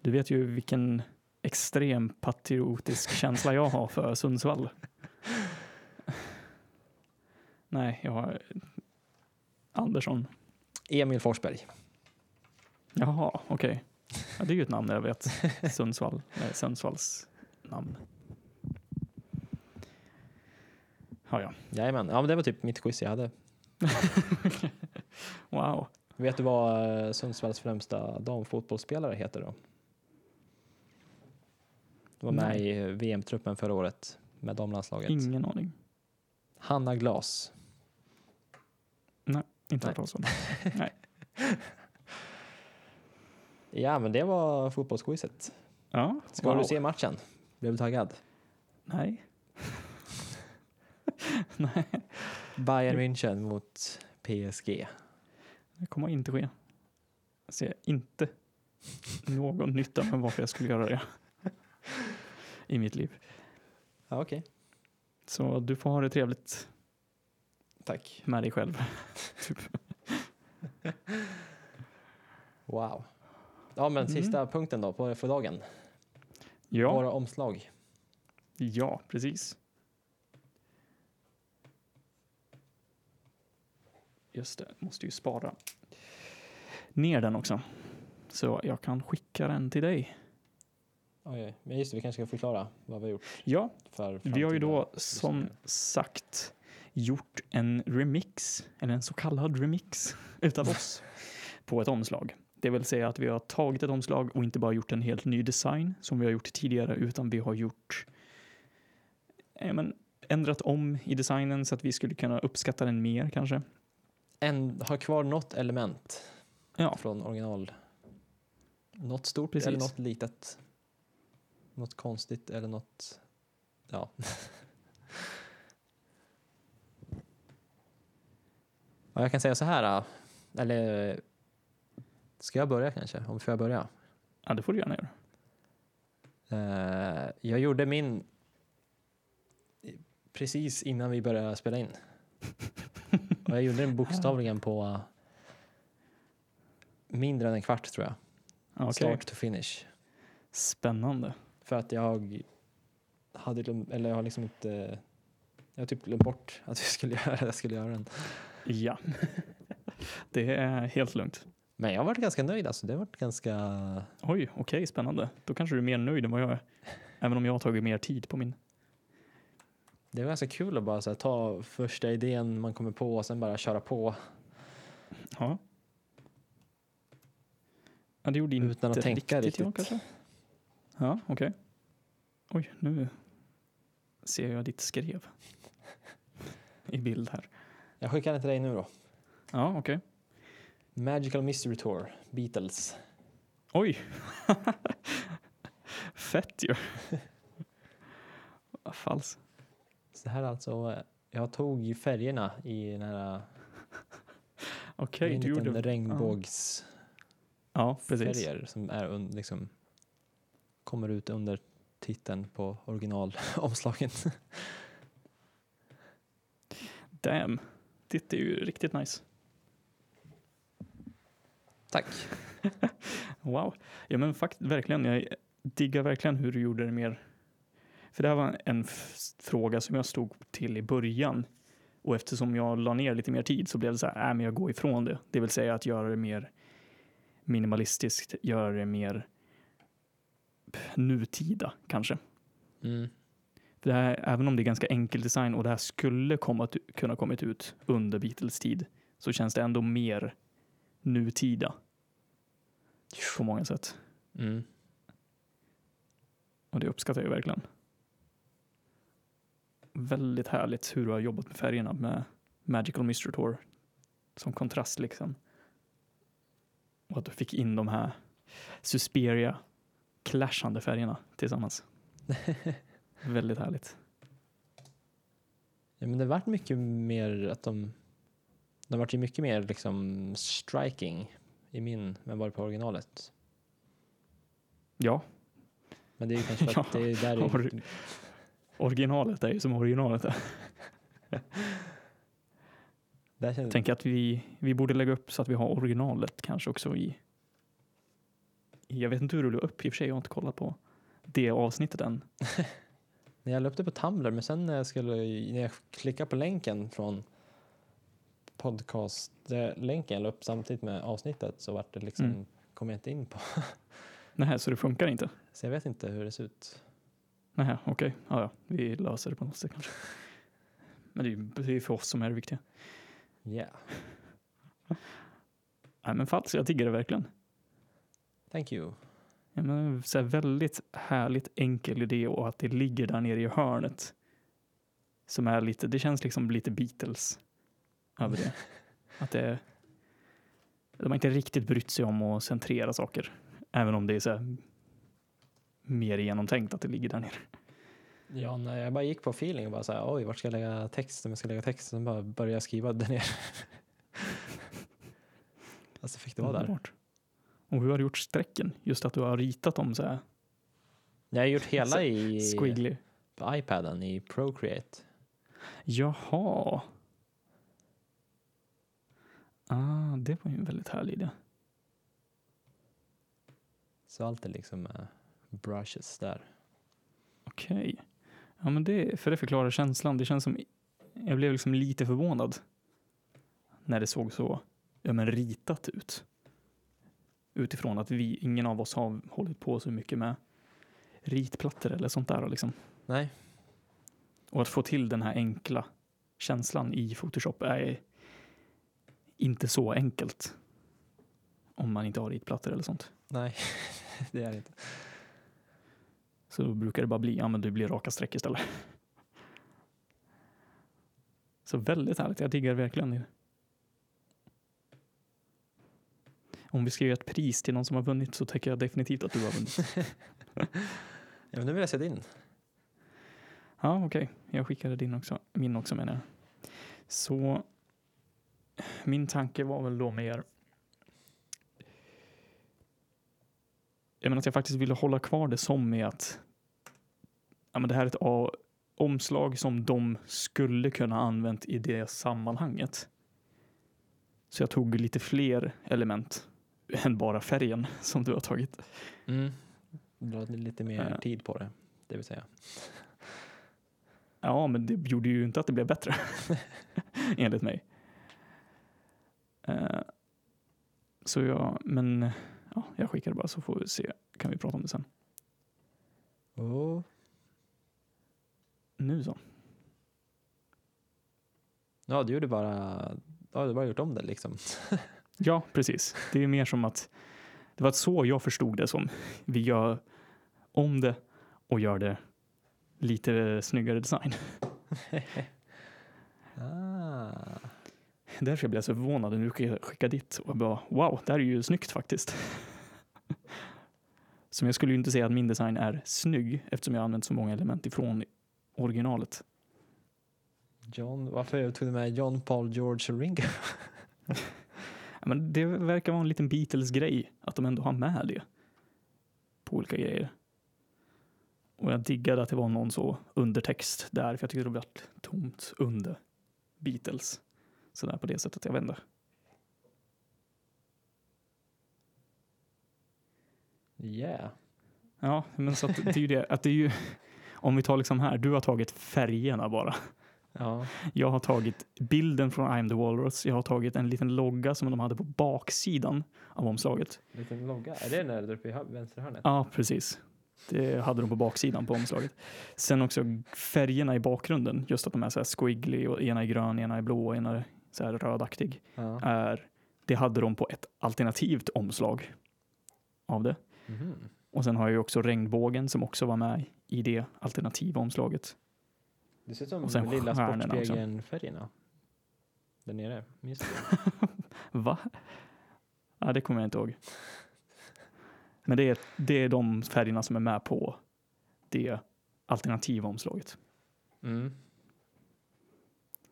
du vet ju vilken extrem patriotisk känsla jag har för Sundsvall. Nej, jag har Andersson. Emil Forsberg. Jaha, okej. Ja, det är ju ett namn jag vet. Sundsvall. Nej, Sundsvalls namn. Ja, ja. Jajamän, ja men det var typ mitt quiz jag hade. Wow. Vet du vad eh, Sundsvalls främsta damfotbollsspelare heter då? De var med Nej. i VM-truppen förra året med damlandslaget. Ingen aning. Hanna Glas. Inte Nej. hört talas om. Ja, men det var fotbollsquizet. Ja, Ska wow. du se matchen? Blev du taggad? Nej. Nej, Bayern München mot PSG. Det kommer inte ske. Jag ser inte någon nytta med varför jag skulle göra det i mitt liv. Ja, okej. Så du får ha det trevligt Tack. med dig själv. typ. Wow. Ja, men Mm. sista punkten då på för dagen. Ja, Våra omslag. ja, precis. Just det, måste ju spara ner den också. Så jag kan skicka den till dig. Oj. Men just det, vi kanske ska förklara vad vi har gjort Ja, vi har ju då som sagt gjort en remix, eller en så kallad remix, utav oss på ett omslag. Det vill säga att vi har tagit ett omslag och inte bara gjort en helt ny design som vi har gjort tidigare, utan vi har gjort eh, men, ändrat om i designen så att vi skulle kunna uppskatta den mer kanske. En, har kvar något element Ja, från original. Något stort Precis. eller något litet. Något konstigt eller något... Ja. ja jag kan säga så här. Eller ska jag börja kanske? Om får jag börja? ja det får du gärna göra. Eh, jag gjorde min precis innan vi började spela in. Och jag gjorde den bokstavligen på uh, mindre än en kvart tror jag. Ja, Okej, Start to finish. spännande. För att jag hade glömt, eller jag har liksom inte, jag har typ glömt bort att vi skulle göra, jag skulle göra den. Ja, det är helt lugnt. Men jag har varit ganska nöjd alltså. Det har varit ganska, Oj, okej, spännande. Då kanske du är mer nöjd än vad jag är. Även om jag har tagit mer tid på min. Det var ganska kul att bara här, ta första idén man kommer på och sen bara köra på Ja. Ja, det gjorde Utan inte att tänka riktigt jag riktigt. kanske. Ja, okej. Oj, nu ser jag ditt skrev i bild här. Jag skickar den till dig nu då. Ja, okej. Magical Mystery Tour, Beatles. Oj! Fett ju. Falskt. Det här är alltså, eh, jag tog ju färgerna i den här, Okej, en du gjorde... regnbågsfärger Ja, precis. som är un, liksom, kommer ut under titeln på originalomslagen. Damn. Det är ju riktigt nice. Tack. Wow. Ja men fakt verkligen, jag diggar verkligen hur du gjorde det mer. För det här var en fråga som jag stod till i början. Och eftersom jag la ner lite mer tid så blev det så här, äh, men jag går ifrån det. Det vill säga att göra det mer minimalistiskt, göra det mer nutida kanske. Mm. För det här, även om det är ganska enkel design och det här skulle komma kunna kommit ut under Beatles tid så känns det ändå mer nutida på många sätt. Mm. Och det uppskattar jag verkligen. Väldigt härligt hur du har jobbat med färgerna med Magical Mystery Tour som kontrast liksom. Och att du fick in de här Susperia clashande färgerna tillsammans. Väldigt härligt. Ja, men det vart mycket mer att de, det vart ju mycket mer liksom striking i min än vad det på originalet. Ja, Men det är ju kanske för att Ja, det är där det, originalet är ju som originalet är. känns, Tänk att vi, vi borde lägga upp så att vi har originalet kanske också i, i jag vet inte hur du la upp i och för sig, jag har inte kollat på det avsnittet än. när jag la upp det på Tumblr, men sen när jag skulle, när jag klickade på länken från podcast, det- länken jag la upp samtidigt med avsnittet så vart det liksom, Mm. kom jag inte in på. Nej, så det funkar inte? Så jag vet inte hur det ser ut. Nej, okej. Ja, ja, vi löser det på något sätt kanske. Men det är ju för oss som är det viktiga. Yeah, Nej, men falskt, jag diggar det verkligen. thank you. Ja, men, så här, väldigt härligt enkel idé och att det ligger där nere i hörnet. Som är lite, det känns liksom lite Beatles över det. Att det de har inte riktigt brytt sig om att centrera saker. Även om det är så här, mer genomtänkt att det ligger där nere. Ja, när jag bara gick på feeling och bara så här, oj, vart ska jag lägga text? Om jag ska lägga text, sen bara började jag skriva där nere. alltså fick det vara där. Underbart. Och hur har du gjort strecken? Just att du har ritat dem så här Jag har gjort hela i squiggly. på iPaden i Procreate. Jaha. Ah, det var ju en väldigt härlig idé. Så allt är liksom eh, brushes där. Okej. Ja, men det, för det förklarar känslan. Det känns som, jag blev liksom lite förvånad när det såg så ja, men ritat ut. Utifrån att vi, ingen av oss har hållit på så mycket med ritplattor eller sånt där. Liksom. Nej, Och att få till den här enkla känslan i Photoshop är inte så enkelt. Om man inte har ritplattor eller sånt. nej, det är det inte. Så då brukar det bara bli, ja men det blir raka streck istället. Så väldigt härligt, jag diggar verkligen det. Om vi ska ge ett pris till någon som har vunnit så tycker jag definitivt att du har vunnit. Ja, men nu vill jag se din. Ja, okej. Jag skickade din också, min också menar jag. Så min tanke var väl då mer jag menar att jag faktiskt ville hålla kvar det som med att ja, men det här är ett A omslag som de skulle kunna använt i det sammanhanget. Så jag tog lite fler element än bara färgen som du har tagit. Mm. Du la lite mer Eh. tid på det, det vill säga. Ja, men det gjorde ju inte att det blev bättre. Enligt mig. Eh, så jag, men ja, jag skickar bara så får vi se. Kan vi prata om det sen. Oh. Nu så. Ja, du gjorde bara, ja, du bara gjort om det liksom. Ja, precis. Det är mer som att det var så jag förstod det som. Vi gör om det och gör det lite snyggare design. ah. Därför blev jag så förvånad när du skickade dit och bara wow, det här är ju snyggt faktiskt. Som jag skulle ju inte säga att min design är snygg eftersom jag använt så många element ifrån originalet. John, varför tog du med John, Paul, George och Ringo? Men det verkar vara en liten Beatles-grej att de ändå har med det på olika grejer. Och jag diggade att det var någon så undertext där för jag tyckte det blev tomt under Beatles. Så där på det sättet, jag inte. Yeah. Ja, men så att det är ju det, att det är ju, om vi tar liksom här, du har tagit färgerna bara. Ja. Jag har tagit bilden från I'm the Walrus, jag har tagit en liten logga som de hade på baksidan av omslaget. Liten logga. Är det den där uppe i vänstra hörnet? Ja, precis. Det hade de på baksidan på omslaget. Sen också färgerna i bakgrunden, just att de är så här squiggly och ena är grön, ena är blå, ena är så här rödaktig. Ja. Är, det hade de på ett alternativt omslag av det. Mhm. Och sen har jag ju också regnbågen som också var med i det alternativa omslaget. Det ser ut som Och sen lilla. Sportspegeln-färgerna. Där nere. Minns du? Va? Ja, det kommer jag inte ihåg. Men det är, det är de färgerna som är med på det alternativa omslaget. Mm.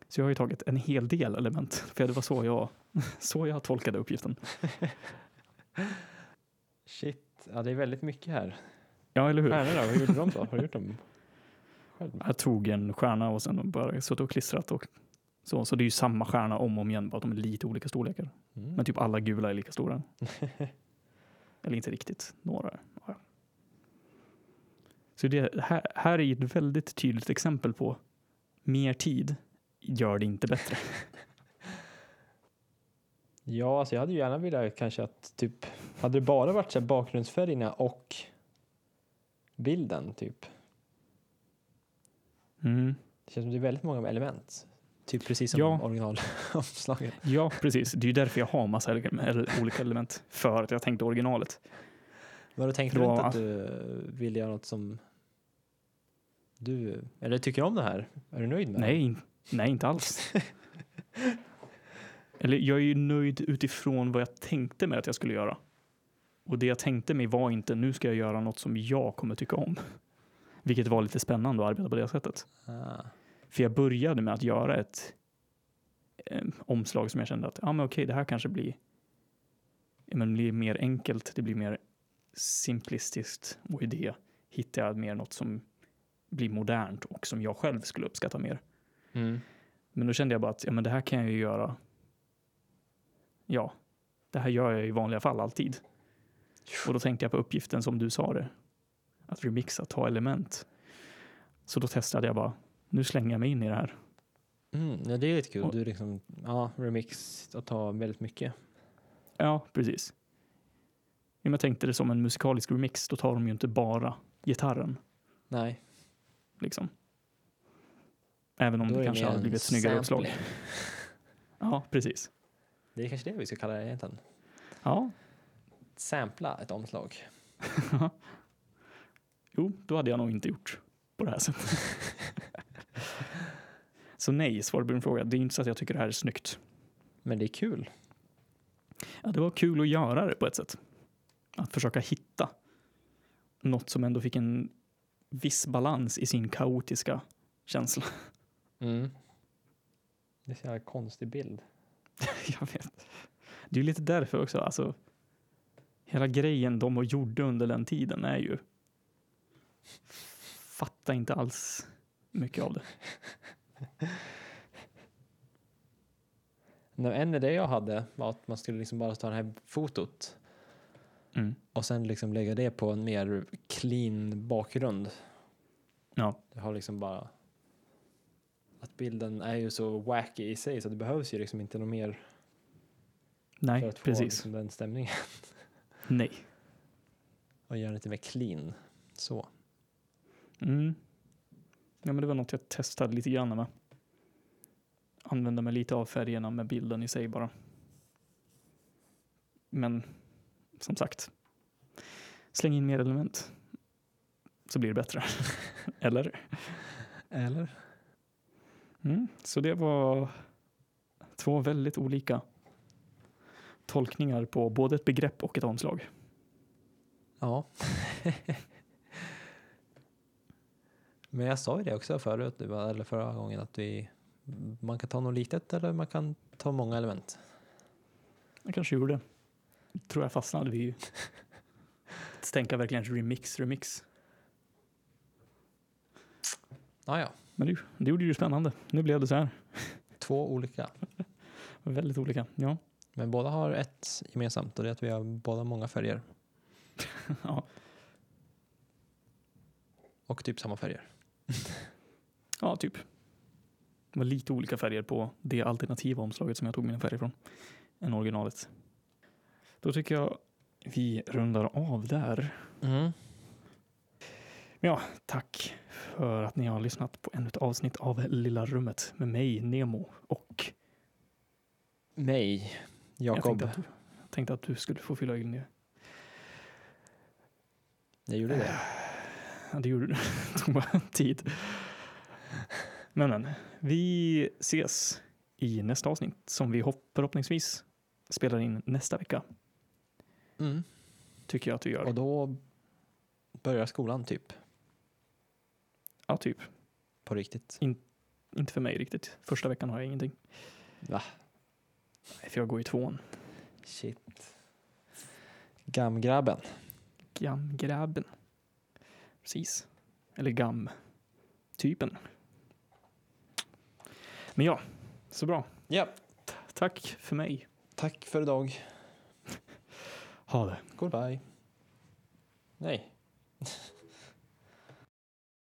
Så jag har ju tagit en hel del element, för det var så jag, så jag tolkade uppgiften. Shit. Ja, det är väldigt mycket här. Ja, eller hur? Stjärnorna, vad gjorde de då? Har du gjort dem själv? Jag tog en stjärna och sen bara suttit och klistrat och så. Så det är ju samma stjärna om och om igen, bara att de är lite olika storlekar. Mm. Men typ alla gula är lika stora. Eller inte riktigt, några. Ja. Så det här, här är ett väldigt tydligt exempel på mer tid gör det inte bättre. Ja, alltså jag hade ju gärna velat kanske att typ, hade det bara varit så bakgrundsfärgerna och bilden typ. Mm. Det känns som det är väldigt många element. Typ precis som Ja. originalomslaget. Ja, precis. Det är ju därför jag har massa ele- olika element. För att jag tänkte originalet. Men då tänkte Det du inte att du ville göra något som du, eller tycker om det här? Är du nöjd med det? Nej, in- nej, inte alls. Eller jag är ju nöjd utifrån vad jag tänkte mig att jag skulle göra. Och det jag tänkte mig var inte nu ska jag göra något som jag kommer tycka om. Vilket var lite spännande att arbeta på det sättet. Ah. För jag började med att göra ett eh, omslag som jag kände att ja, men okej, det här kanske blir, ja, men blir mer enkelt, det blir mer simplistiskt och i det hittar jag mer något som blir modernt och som jag själv skulle uppskatta mer. Mm. Men då kände jag bara att ja, men det här kan jag ju göra. Ja, det här gör jag i vanliga fall alltid. Och då tänkte jag på uppgiften som du sa det. Att remixa, ta element. Så då testade jag bara, nu slänger jag mig in i det här. Mm, ja, det är lite kul. Och- Du liksom, ja, remix och ta väldigt mycket. Ja, precis. Om jag tänkte det som en musikalisk remix, då tar de ju inte bara gitarren. Nej, Liksom. Även om då det kanske hade blivit ett snyggare uppslag. Ja, precis. Det är kanske det vi ska kalla det egentligen. Ja, Sampla ett omslag. jo, då hade jag nog inte gjort på det här sättet. så nej, svar på din fråga. Det är inte så att jag tycker det här är snyggt. Men det är kul. Ja, det var kul att göra det på ett sätt. Att försöka hitta något som ändå fick en viss balans i sin kaotiska känsla. Mm. Det är jävla konstig bild. Jag vet. Det är lite därför också. Alltså, hela grejen de gjorde under den tiden är ju... Fatta inte alls mycket av det. Nej, En idé jag hade var att man skulle liksom bara ta det här fotot Mm. och sen liksom lägga det på en mer clean bakgrund. Ja. Det har liksom bara att bilden är ju så wacky i sig så det behövs ju liksom inte något mer för Nej, att få precis. liksom den stämningen Nej. och göra lite mer clean. Så. Mm. Ja, men det var något jag testade lite grann med. Använda mig lite av färgerna med bilden i sig bara. Men som sagt, släng in mer element så blir det bättre. Eller? Eller? Mm. Så det var två väldigt olika tolkningar på både ett begrepp och ett omslag. Ja. Men jag sa ju det också förut, eller förra gången, att vi, man kan ta något litet eller man kan ta många element. Jag kanske gjorde. Tror jag fastnade vid att tänka verkligen remix, remix. Ja, ja. Men det, det gjorde ju spännande. Nu blev det så här. Två olika. Väldigt olika. Ja. Men båda har ett gemensamt och det är att vi har båda många färger. ja. Och typ samma färger. ja, typ. Det var lite olika färger på det alternativa omslaget som jag tog mina färger från. Än originalet. Då tycker jag vi rundar av där. Mm. Tack för att ni har lyssnat på ännu ett avsnitt av Lilla rummet med mig, Nemo och Mig, jag Jakob. tänkte att, du, jag tänkte att du skulle få fylla in det. Jag gjorde det. Ja, det gjorde du. Det tog bara tid. Men, men, vi ses i nästa avsnitt som vi hopp- förhoppningsvis spelar in nästa vecka. Mm. Tycker jag att vi gör. Och då börjar skolan typ Ja, typ. på riktigt. Inte för mig riktigt. Första veckan har jag ingenting. Va? Nej, för jag går i tvåan. Shit. Gamgrabben. Gamgrabben. Precis. Eller gam-typen. Men ja, så bra. Ja. Tack för mig. Tack för idag. Ha det. Goodbye. Nej.